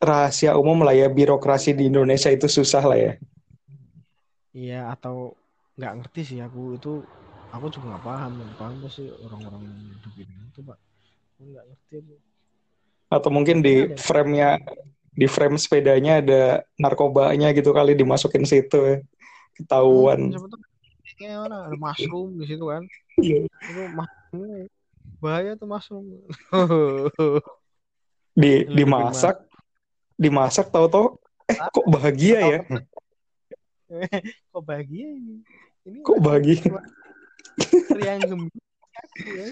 rahasia umum lah ya. Birokrasi di Indonesia itu susah lah ya. Iya atau nggak ngerti sih aku. Itu aku juga nggak paham yang paham sih orang-orang ini itu pak. Nggak ngerti aku. atau mungkin di frame-nya di frame sepedanya ada narkobanya gitu kali dimasukin situ ya. ketahuan. Hmm, ada mushroom di situ kan. Iya. itu mushroom. Bahaya tuh mushroom. *laughs* Di dimasak. Dimasak tahu-tahu eh kok bahagia ya? *laughs* kok bahagia ini? Ini kok bahagia? yang gembira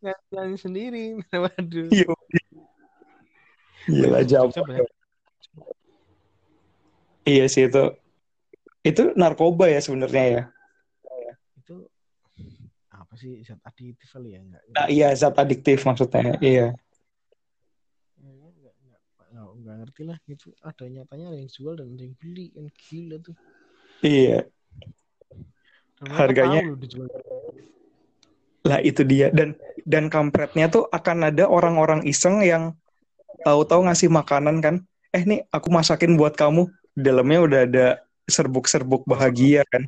ya sendiri. *laughs* Waduh. Iya. gila banyak iya sih itu itu narkoba ya sebenarnya ya. Itu apa sih zat adiktif kali ya enggak? Nah, iya zat adiktif maksudnya iya. Enggak, enggak, enggak, enggak ngerti lah itu ada nyatanya ada yang jual dan ada yang beli kan gila tuh. Iya. Dan Harganya- lah itu dia. Dan dan kampretnya tuh akan ada orang-orang iseng yang tahu-tahu ngasih makanan kan. Eh nih aku masakin buat kamu dalamnya udah ada serbuk-serbuk bahagia kan?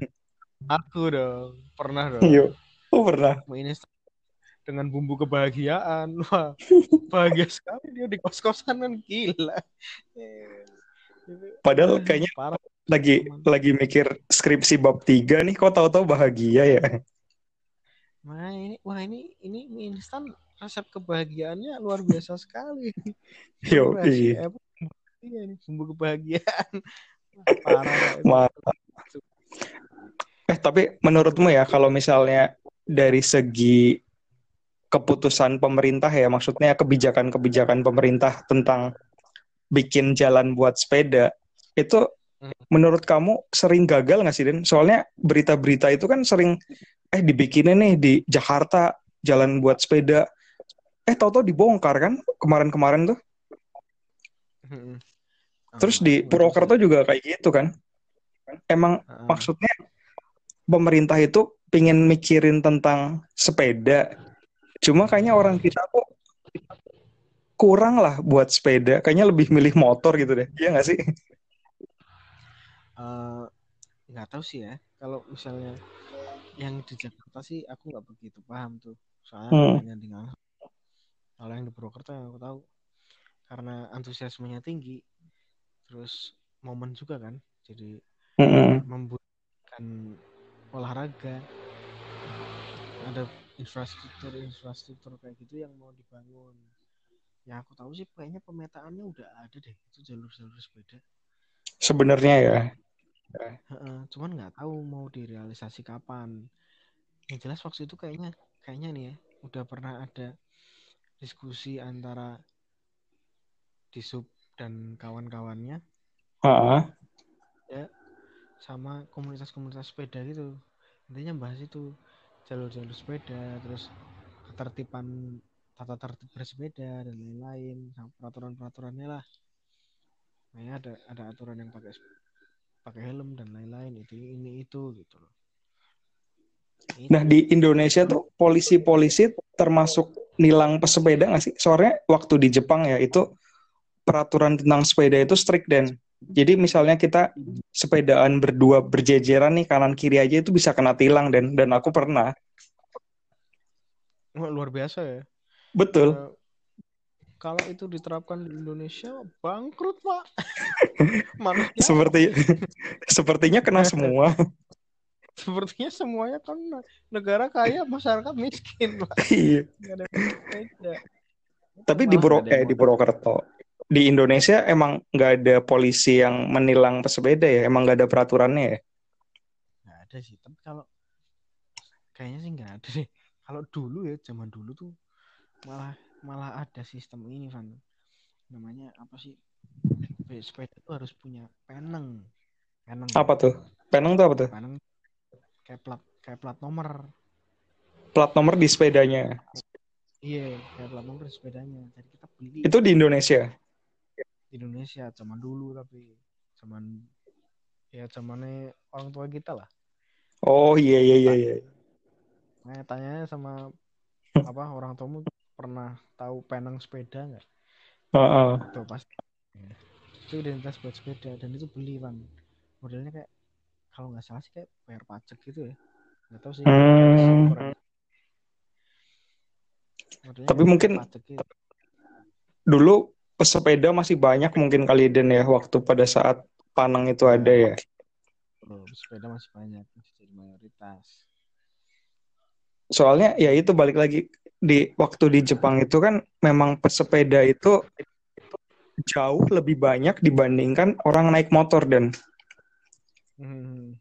Aku dong pernah dong. Iya oh pernah. Ini dengan bumbu kebahagiaan. *laughs* Wah bahagia sekali dia di kos-kosan kan gila. Padahal eh, kayaknya parah. lagi lagi mikir skripsi bab 3 nih kok tahu-tahu bahagia ya? Nah ini wah ini ini mie instan resep kebahagiaannya luar biasa sekali. Yo, iya. Iya ini bumbu kebahagiaan. *laughs* Parah. Eh, tapi menurutmu ya, kalau misalnya dari segi keputusan pemerintah ya, maksudnya kebijakan-kebijakan pemerintah tentang bikin jalan buat sepeda, itu Hmm. menurut kamu sering gagal nggak sih, Den? Soalnya berita-berita itu kan sering, eh dibikinin nih di Jakarta jalan buat sepeda, eh tahu-tahu dibongkar kan kemarin-kemarin tuh. Terus di Purwokerto juga kayak gitu kan. Emang Ah, maksudnya pemerintah itu pingin mikirin tentang sepeda. Cuma kayaknya orang kita kok kurang lah buat sepeda. Kayaknya lebih milih motor gitu deh. Iya nggak sih? eh, nggak tahu sih ya. Kalau misalnya yang di Jakarta sih aku nggak begitu paham tuh. Soalnya Hmm. dengan kalau yang di Purwokerto yang aku tahu karena antusiasmenya tinggi, terus momen juga kan, jadi Mm-mm. membutuhkan olahraga, ada infrastruktur infrastruktur kayak gitu yang mau dibangun. Yang aku tahu sih kayaknya pemetaannya udah ada deh itu jalur-jalur sepeda. Sebenarnya ya. Cuman nggak tahu mau direalisasi kapan. Yang jelas waktu itu kayaknya kayaknya nih ya udah pernah ada diskusi antara Disub dan kawan-kawannya Ha-ha. sama komunitas-komunitas sepeda gitu. Intinya bahas itu jalur-jalur sepeda, terus ketertiban tata tertib bersepeda dan lain-lain, sama peraturan-peraturannya lah. Kayaknya ada ada aturan yang pakai pakai helm dan lain-lain itu ini itu gitu loh. Nah di Indonesia tuh polisi-polisi termasuk nilang pesepeda nggak sih? Soalnya waktu di Jepang ya itu peraturan tentang sepeda itu strict dan jadi misalnya kita sepedaan berdua berjejeran nih kanan kiri aja itu bisa kena tilang dan dan aku pernah. Wah, luar biasa ya. Betul. Eh, kalau itu diterapkan di Indonesia bangkrut pak. *laughs* Seperti sepertinya kena *laughs* semua. sepertinya semuanya kan negara kaya masyarakat miskin pak. Iya. Tapi di Malah yang eh di Purwokerto di Indonesia emang nggak ada polisi yang menilang pesepeda ya? Emang nggak ada peraturannya ya? nggak ada sih. Tapi kalau kayaknya sih nggak ada deh. Kalau dulu ya zaman dulu tuh malah malah ada sistem ini Van. Namanya apa sih? Sepeda tuh harus punya peneng. Peneng. Apa tuh? Peneng tuh apa tuh? Peneng kayak plat kayak plat nomor. Plat nomor di sepedanya. Iya, kayak plat nomor di sepedanya. Jadi kita beli Itu di Indonesia. Indonesia zaman dulu tapi zaman ya zamannya orang tua kita lah. Oh iya iya iya iya. Nah, tanya sama *laughs* apa orang tuamu pernah tahu penang sepeda nggak? Heeh. Tuh pasti. Ya. Itu identitas buat sepeda dan itu beli kan. Modelnya kayak kalau nggak salah sih kayak bayar pajak gitu ya. Nggak tahu sih. Hmm. Tapi mungkin- gitu. Dulu pesepeda masih banyak mungkin kali Den ya waktu pada saat Panang itu ada ya. Bro, sepeda masih banyak masih jadi mayoritas. Soalnya ya itu balik lagi di waktu di Jepang itu kan memang pesepeda itu jauh lebih banyak dibandingkan orang naik motor dan Hmm.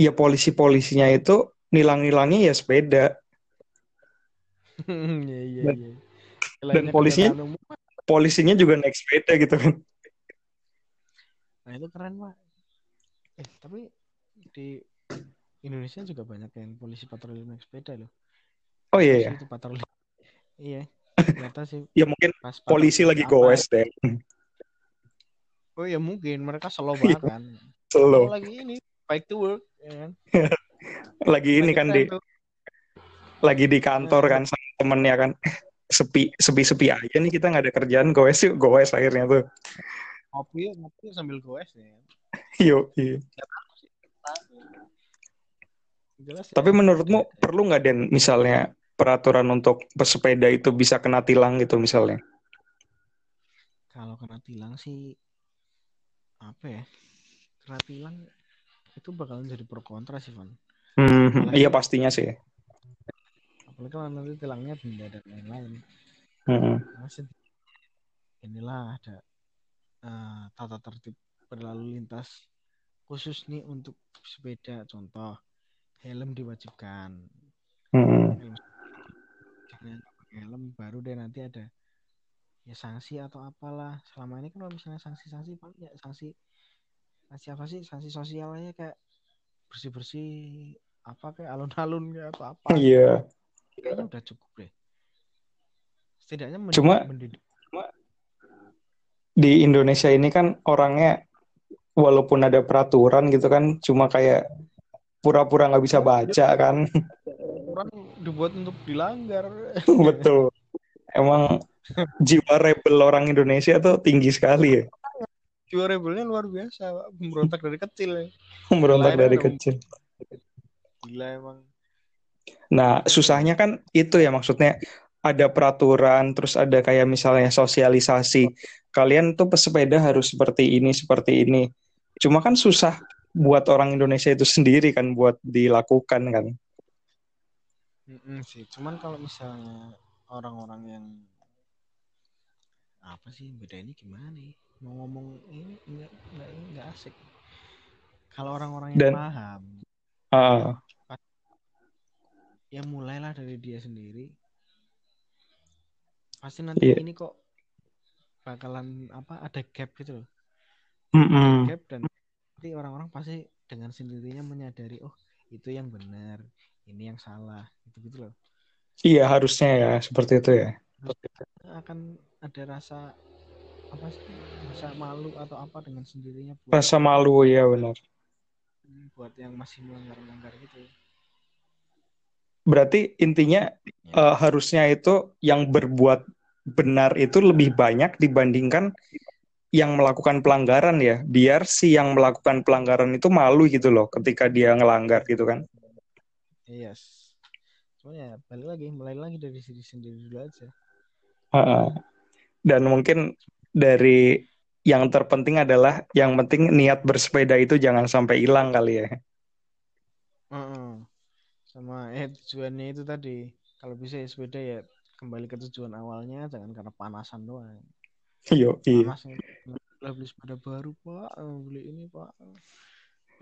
ya polisi-polisinya itu nilang-nilangi ya sepeda. Iya iya Dan- iya. dan polisinya-. Polisinya juga naik sepeda gitu kan. Nah itu keren pak. Eh tapi di Indonesia juga banyak yang polisi patroli naik sepeda loh. Oh iya ya. Polisi itu patroli. Iya. Ternyata sih *laughs* Ya mungkin pas polisi lagi goes deh. Oh ya mungkin mereka slow *laughs* Iya. banget kan. Slow. Kalau lagi ini bike to work ya kan. *laughs* Lagi ini Lagi kan di lagi di kantor kan sama temennya kan. Sepi sepi sepi aja nih kita nggak ada kerjaan goes yuk goes akhirnya tuh. ngopi ngopi sambil goes ya. *laughs* Yuk. Iya. Jelas ya. Tapi menurutmu perlu nggak Den misalnya peraturan untuk pesepeda itu bisa kena tilang gitu misalnya? kalau kena tilang sih apa ya? Kena tilang itu bakalan jadi pro kontra sih Van. Hmm, Apalagi- iya pastinya sih. Apalagi kalau nanti tilangnya denda dan lain-lain. Masih inilah ada eh, tata tertib berlalu lintas khusus nih untuk sepeda. Contoh helm diwajibkan. Mm-mm. helm jangan pakai helm baru deh nanti ada ya sanksi atau apalah. Selama ini kan kalau misalnya sanksi-sanksi paling ya sanksi sanksi apa sih? Sanksi sosial aja kayak bersih-bersih apa kayak alun-alun kayak atau apa. Iya. Kayaknya udah cukup deh setidaknya Cuma- mendidik Di Indonesia ini kan orangnya walaupun ada peraturan gitu kan, cuma kayak pura-pura nggak bisa baca kan. orang dibuat untuk dilanggar *laughs* Betul. Emang jiwa rebel orang Indonesia tuh tinggi sekali ya. jiwa rebelnya luar biasa Pak. memberontak dari kecil ya. *laughs* Dari kecil. gila emang Nah, susahnya kan itu ya maksudnya ada peraturan, terus ada kayak misalnya sosialisasi. Kalian tuh pesepeda harus seperti ini, seperti ini. Cuma kan susah buat orang Indonesia itu sendiri kan buat dilakukan kan. Mm-mm sih cuman kalau misalnya orang-orang yang apa sih beda ini gimana nih mau ngomong ini enggak enggak enggak asik kalau orang-orang yang Dan- paham Ah, ya mulailah dari dia sendiri pasti nanti Iya. ini kok bakalan apa ada gap gitu loh mm-mm. gap dan nanti orang-orang pasti dengan sendirinya menyadari oh itu yang benar ini yang salah gitu gitu loh Iya harusnya ya seperti itu ya. akan ada rasa apa sih rasa malu atau apa dengan sendirinya buat Rasa malu ya benar. buat yang masih melanggar-melanggar gitu Berarti intinya eh, harusnya itu yang berbuat benar itu lebih banyak dibandingkan yang melakukan pelanggaran ya. Biar si yang melakukan pelanggaran itu malu gitu loh ketika dia ngelanggar gitu kan. yes cuman ya balik lagi mulai lagi dari diri sendiri dulu aja Heeh. Dan mungkin dari yang terpenting adalah yang penting niat bersepeda itu jangan sampai hilang kali ya. Heeh. Sama eh tujuannya itu tadi. Kalau bisa ya sepeda ya kembali ke tujuan awalnya jangan karena panasan doang. Yo, iya. panas lah beli sepeda baru pak. Eh, beli ini pak.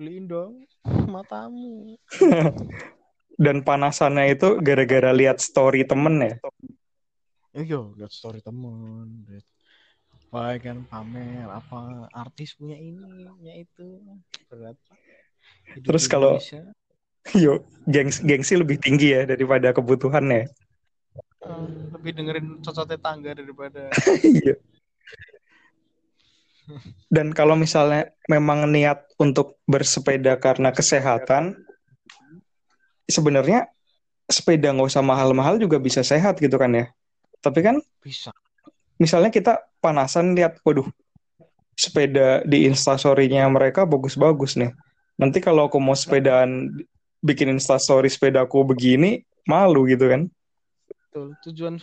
Beliin dong *laughs* matamu. *laughs* Dan panasannya itu gara-gara lihat story temen ya. Iya, lihat story temen, lihat apa kan pamer apa artis punya ini, punya itu. Berat. Hidup Terus kalau- Indonesia, *laughs* Yo, gengs gengsi lebih tinggi ya daripada kebutuhan ya. eh, lebih dengerin cocok tetangga daripada *laughs* Iya. Dan kalau misalnya memang niat untuk bersepeda karena kesehatan, sebenarnya sepeda nggak usah mahal-mahal juga bisa sehat gitu kan ya. Tapi kan bisa. misalnya kita panasan lihat, waduh, sepeda di instastory-nya mereka bagus-bagus nih. Nanti kalau aku mau sepedaan bikin instastory sepedaku begini, malu gitu kan. Betul. Tujuan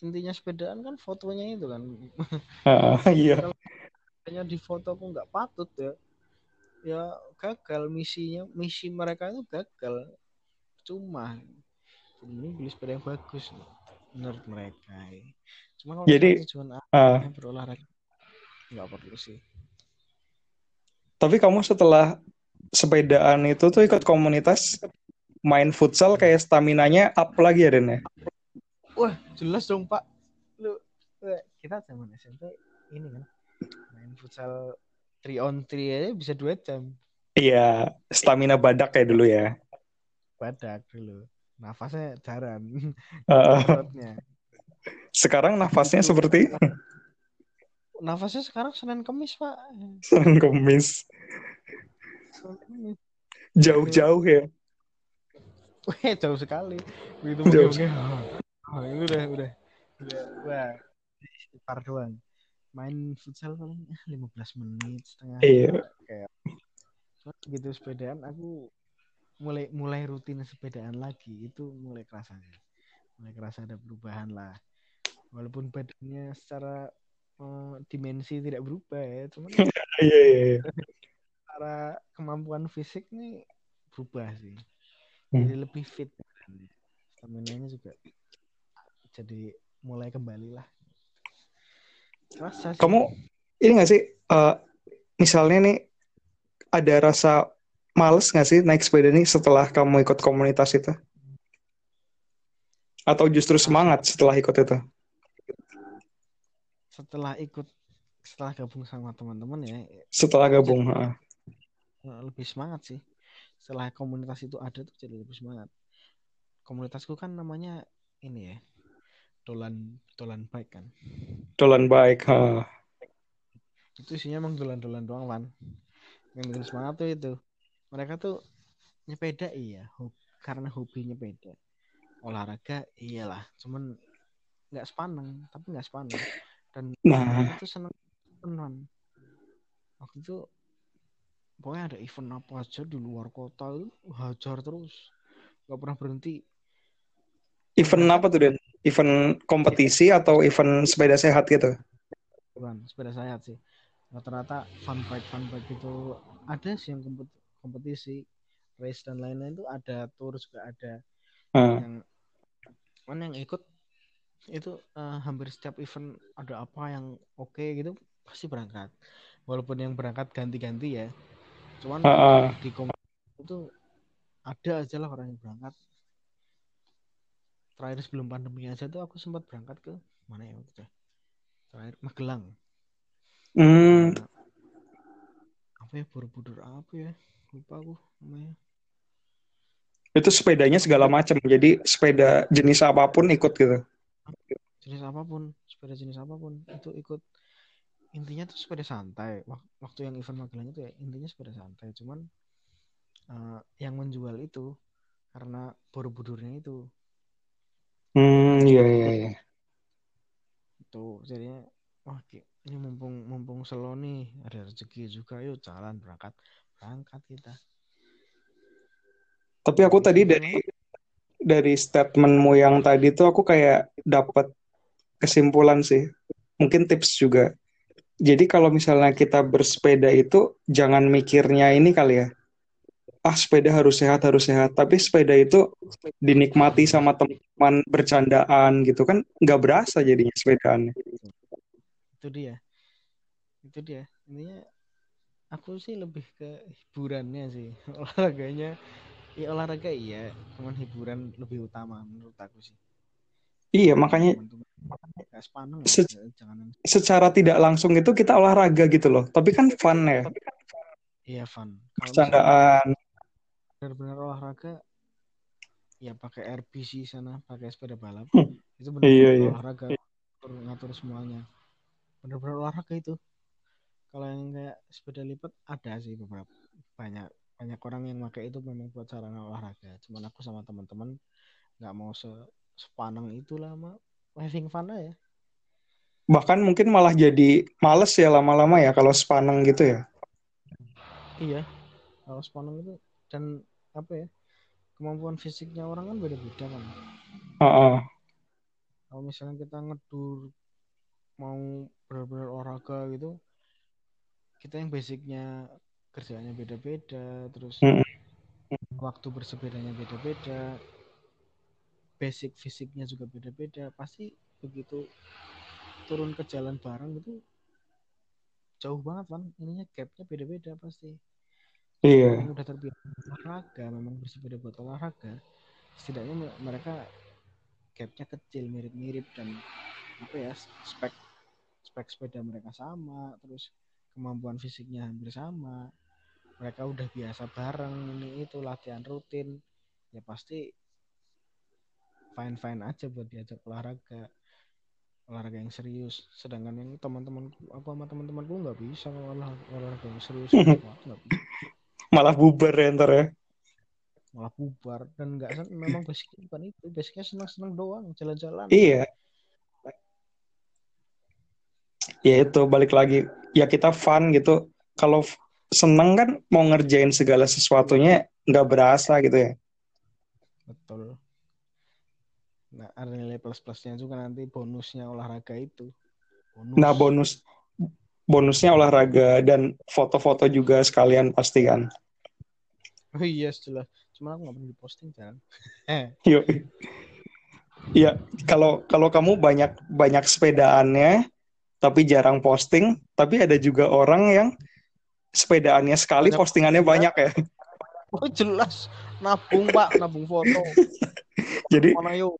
intinya sepedaan kan fotonya itu kan. Ah, *laughs* iya. Hanya di foto kok nggak patut ya. Ya gagal misinya, misi mereka itu gagal. Cuma ini beli sepeda yang bagus menurut mereka. Cuma kalau Jadi, tujuan Ah, awalnya berolahraga nggak perlu sih. Tapi kamu setelah sepedaan itu tuh ikut komunitas main futsal kayak staminanya up lagi ya Den ya? Wah, jelas dong, Pak. Lu eh, kita zaman SMP ini kan main futsal 3 on 3 aja bisa 2 jam. Iya, stamina badak kayak dulu ya. Badak dulu. Nafasnya jaran. Heeh. Perutnya. sekarang nafasnya seperti Nafasnya sekarang Senin Kemis, Pak. Senin Kemis. Jauh-jauh ya. Wih, *laughs* jauh sekali. Begitu Jauh oke. Oh, ini udah, udah. Udah, wah. Par doang. Main futsal paling ah, 15 menit setengah Iya. kayak Soalnya begitu sepedaan aku mulai mulai rutin sepedaan lagi itu mulai kerasa mulai kerasa ada perubahan lah walaupun badannya secara eh, dimensi tidak berubah ya cuman *laughs* Iya, iya, iya. *laughs* secara kemampuan fisik nih berubah sih Hmm. jadi lebih fit stamina-nya juga jadi mulai kembali lah Rasa sih. Kamu ini gak sih, uh, misalnya nih ada rasa males gak sih naik sepeda nih setelah kamu ikut komunitas itu? Atau justru semangat setelah ikut itu? setelah ikut setelah gabung sama teman-teman ya Setelah gabung, Jadi- heeh. Eh, lebih semangat sih. Setelah komunitas itu ada tuh jadi lebih semangat. Komunitasku kan namanya ini ya dolan dolan bike kan? Dolan baik. heeh. itu isinya emang dolan-dolan doang kan yang bikin semangat tuh itu. Mereka tuh nyepeda iya. Hob- karena hobi nyepeda olahraga iyalah. Cuman nggak sepaneng tapi nggak sepaneng. Dan Nah, tuh seneng tenan waktu itu pokoknya ada event apa aja di luar kota itu hajar terus. Nggak pernah berhenti. Event apa tuh, Den? Event kompetisi atau event sepeda sehat gitu? bukan sepeda sayap sih. Rata-rata fun bike fun bike itu ada sih yang kompet- kompetisi race dan lain-lain itu ada tour juga ada. Heeh. yang mana yang ikut itu eh, hampir setiap event ada apa yang oke gitu pasti berangkat. Walaupun yang berangkat ganti-ganti ya cuman Heeh. di komunitas itu ada aja lah orang yang berangkat terakhir sebelum pandemi aja tuh aku sempat berangkat ke mana ya ya? terakhir Magelang Hmm, Nah, apa ya Borobudur apa ya lupa aku namanya itu sepedanya segala macam. Jadi sepeda jenis apa pun ikut gitu. jenis apa pun sepeda jenis apa pun itu ikut intinya tuh sepeda santai Wak- waktu yang event Magelang itu ya intinya sepeda santai cuman eh, yang menjual itu karena Borobudurnya itu Hmm, iya iya iya. itu jadinya wah ini mumpung mumpung selo nih ada rezeki juga yuk jalan berangkat berangkat kita Tapi aku tadi dari dari statementmu yang tadi tuh aku kayak dapat kesimpulan sih. Mungkin tips juga. Jadi kalau misalnya kita bersepeda itu jangan mikirnya ini kali ya. Ah, sepeda harus sehat, harus sehat. Tapi sepeda itu dinikmati sama teman bercandaan gitu kan nggak berasa jadinya sepedaannya. itu dia itu dia intinya aku sih lebih ke hiburannya sih *laughs* olahraganya ya olahraga iya cuman hiburan lebih utama menurut aku sih Iya, makanya teman-teman nggak sepaneng Se- ya, jangan secara tidak langsung itu kita olahraga gitu loh. Tapi kan fun ya. iya fun Bercandaan. benar-benar olahraga ya pakai RPC sana pakai sepeda balap Hmm, itu Iya, benar-benar iya. olahraga ngatur, ngatur semuanya benar-benar olahraga itu kalau yang kayak sepeda lipat ada sih beberapa banyak banyak orang yang pakai itu memang buat sarana olahraga cuman aku sama teman-teman nggak mau se sepaneng itu lah mah having fun aja Bahkan mungkin malah jadi males ya lama-lama ya kalau sepaneng gitu ya. iya kalau sepaneng itu dan apa ya kemampuan fisiknya orang kan beda-beda kan Heeh. kalau misalnya kita ngedur mau benar-benar olahraga gitu kita yang basicnya kerjanya beda-beda terus Mm-mm. waktu bersepedanya beda-beda basic fisiknya juga beda-beda. Pasti begitu turun ke jalan bareng gitu jauh banget kan ininya gapnya beda-beda pasti. Iya. yang udah terbiasa olahraga memang bersepeda buat olahraga. Setidaknya me- mereka gapnya kecil mirip-mirip dan apa ya spek spek sepeda mereka sama terus kemampuan fisiknya hampir sama. Mereka udah biasa bareng ini itu latihan rutin. Ya pasti fine fine aja buat diajak olahraga olahraga yang serius sedangkan yang teman-temanku aku sama teman-temanku nggak bisa kalau olah- olahraga yang serius bisa Malah bubar ya ntar ya. malah bubar dan nggak memang basicnya bukan itu basicnya senang-senang doang jalan-jalan Iya. Ya itu balik lagi. Ya kita fun gitu. Kalau seneng kan mau ngerjain segala sesuatunya nggak berasa gitu ya. betul nah ada nilai plus plusnya juga nanti bonusnya olahraga itu bonus Nah bonus bonusnya olahraga dan foto-foto juga sekalian pasti kan. oh iya setelah cuma aku nggak pernah diposting kan *laughs* Yuk. Iya, kalau kalau kamu banyak banyak sepedaannya, tapi jarang posting, tapi ada juga orang yang sepedaannya sekali, Banyak postingannya postingan. banyak ya. Oh jelas nabung pak, nabung foto. *laughs* Jadi Mana yuk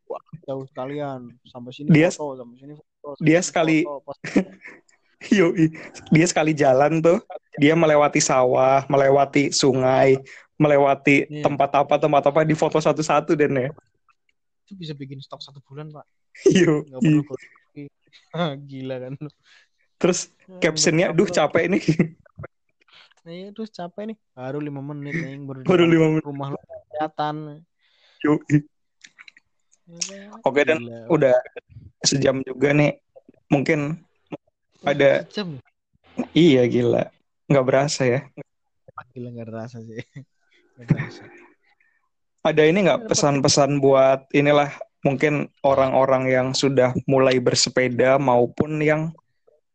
jauh sekalian sampai sini Dia- foto, sampai sini foto. sampai dia sini sekali- foto. Pas- *laughs* Yoi. Dia sekali jalan tuh, dia melewati sawah, melewati sungai, melewati Iya. tempat apa tempat apa di foto satu-satu dan ya. itu bisa bikin stok satu bulan pak. Yo. Nggak perlu grocery. *laughs* Gila kan. Terus Ya, captionnya, duh capek nih. *laughs* Iya, terus capek nih. Baru lima menit nih baru, lima menit. rumah lu kelihatan. Yoi. Oke dan gila. udah sejam juga nih. Mungkin ada- Sejam. iya gila. Nggak berasa ya. Gila nggak terasa sih. *laughs* Nggak terasa. Ada ini nggak pesan-pesan buat inilah mungkin orang-orang yang sudah mulai bersepeda maupun yang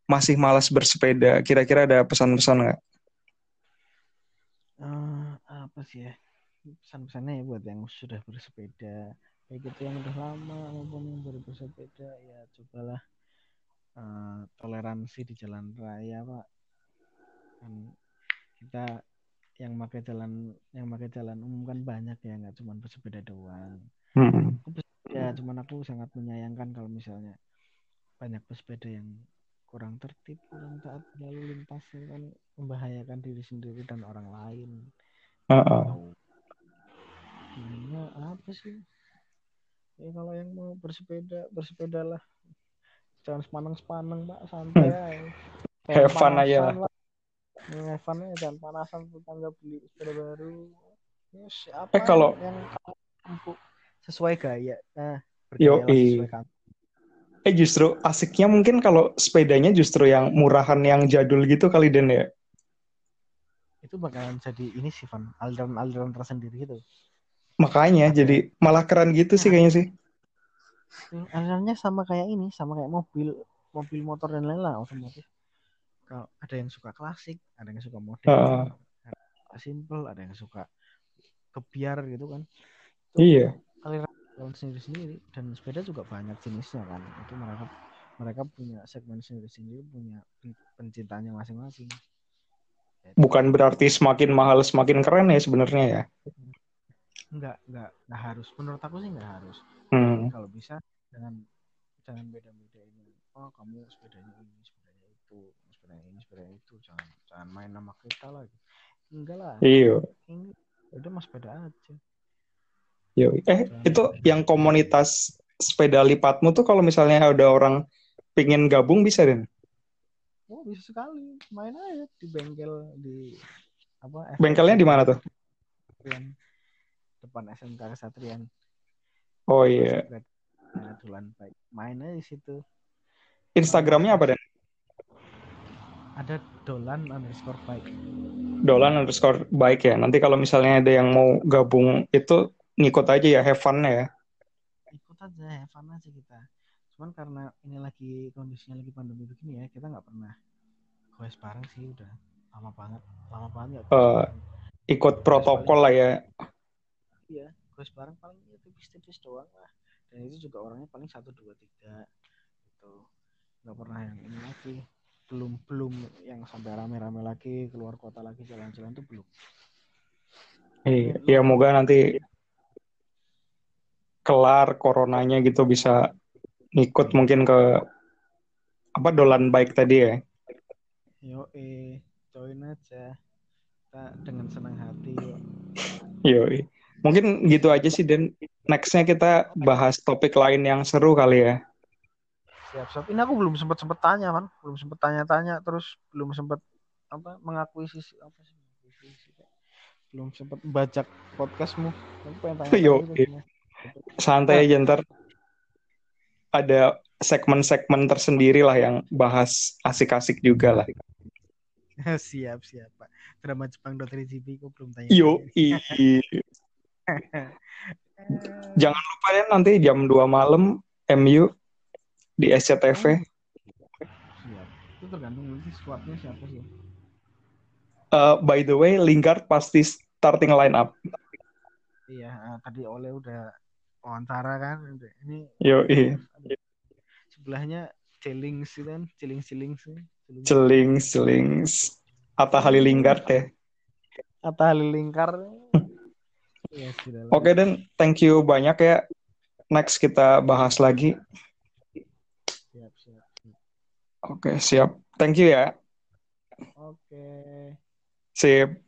masih malas bersepeda. Kira-kira ada pesan-pesan nggak? Eh, apa sih ya pesan-pesannya ya buat yang sudah bersepeda baik itu yang udah lama maupun yang baru bersepeda ya cobalah eh, toleransi di jalan raya pak kan kita yang pakai jalan yang pakai jalan umum kan banyak ya nggak cuma bersepeda doang Hmm. aku bersepeda cuman aku sangat menyayangkan kalau misalnya banyak pesepeda yang kurang tertib kurang taat lalu lintas ya kan membahayakan diri sendiri dan orang lain Heeh. Gimana apa sih? Ya kalau yang mau bersepeda, bersepedalah. Jangan sepaneng-sepaneng, Pak, santai. Hmm. *laughs* Have fun aja lah. Have fun aja, jangan panasan tetangga beli sepeda baru. Ya, siapa Eh, kalau- yang mampu sesuai gaya. Nah, sesuai kamu. Eh justru asiknya mungkin kalau sepedanya justru yang murahan yang jadul gitu kali Den ya. Itu bakalan jadi ini sih, Van. Aliran-aliran tersendiri gitu. Makanya jadi malah keren gitu sih kayaknya sih. alirannya sama kayak ini sama kayak mobil mobil motor dan lain-lain otomotif kalau ada yang suka klasik ada yang suka modern Heeh. ada simple ada yang suka kebiar gitu kan Iya. aliran sendiri-sendiri dan sepeda juga banyak jenisnya kan itu mereka mereka punya segmen sendiri-sendiri punya pen- pencintanya masing-masing Bukan berarti semakin mahal semakin keren ya sebenarnya ya. Enggak enggak enggak harus. Menurut aku sih enggak harus. Hmm. kalau bisa jangan jangan beda-beda ini. Oh kamu sepedanya ini sepedanya itu sepedanya ini sepedanya itu. Jangan jangan main nama kita lagi enggak lah. Iya. udah mas sepeda aja. Yoi. Eh itu yang komunitas sepeda lipatmu tuh kalau misalnya ada orang pingin gabung bisa Den? oh bisa sekali. Main aja di bengkel di apa Bengkelnya di mana tuh? Depan SMK Kesatrian Oh iya. Dulan baik main aja di situ Instagramnya apa Den? ada dolan underscore bike Dolan underscore baik ya. Nanti kalau misalnya ada yang mau gabung itu ngikut aja ya, have fun ya. ikut aja have fun aja kita cuman karena ini lagi kondisinya lagi pandemi begini ya kita nggak pernah goes bareng sih udah lama banget lama banget bareng. Ikut protokol lah ya. Iya. Goes bareng paling ya tipis-tipis doang lah. Dan itu juga orangnya paling satu dua tiga gitu. Nggak pernah yang ini lagi. Belum belum yang sampai rame-rame lagi keluar kota lagi jalan-jalan tuh belum. Iya, ya moga nanti kelar coronanya gitu bisa ngikut mungkin ke apa dolan baik tadi ya. yo eh join aja. Kita dengan senang hati yuk. Yoi. Mungkin gitu aja sih Dan. Nextnya kita bahas topik lain yang seru kali ya. siap siap. Ini aku belum sempat sempat tanya man. Belum sempat tanya-tanya terus belum sempat apa mengakuisisi apa sih mengakuisisi belum sempat bajak podcastmu. Aku pengen tanya Yo, gitu iya. Santai aja ntar. Ada segmen-segmen tersendiri lah yang bahas asik-asik juga lah. *laughs* siap siap pak. Drama Jepang aku belum tanya Yo, *laughs* *laughs* Jangan lupa ya nanti jam 2 malam MU di SCTV. siap itu tergantung nanti swabnya siapa sih Uh, by the way, Lingard pasti starting line up. iya ah, tadi oleh udah wawancara kan ini Yo, iya. sebelahnya celings gitu kan celing celing sih Celing, celing. Atta Halilintar teh. Atta Halilintar ya lah. Oke, Dan. Thank you banyak ya. Next kita bahas lagi. siap siap Oke, siap. Thank you ya. oke Sip.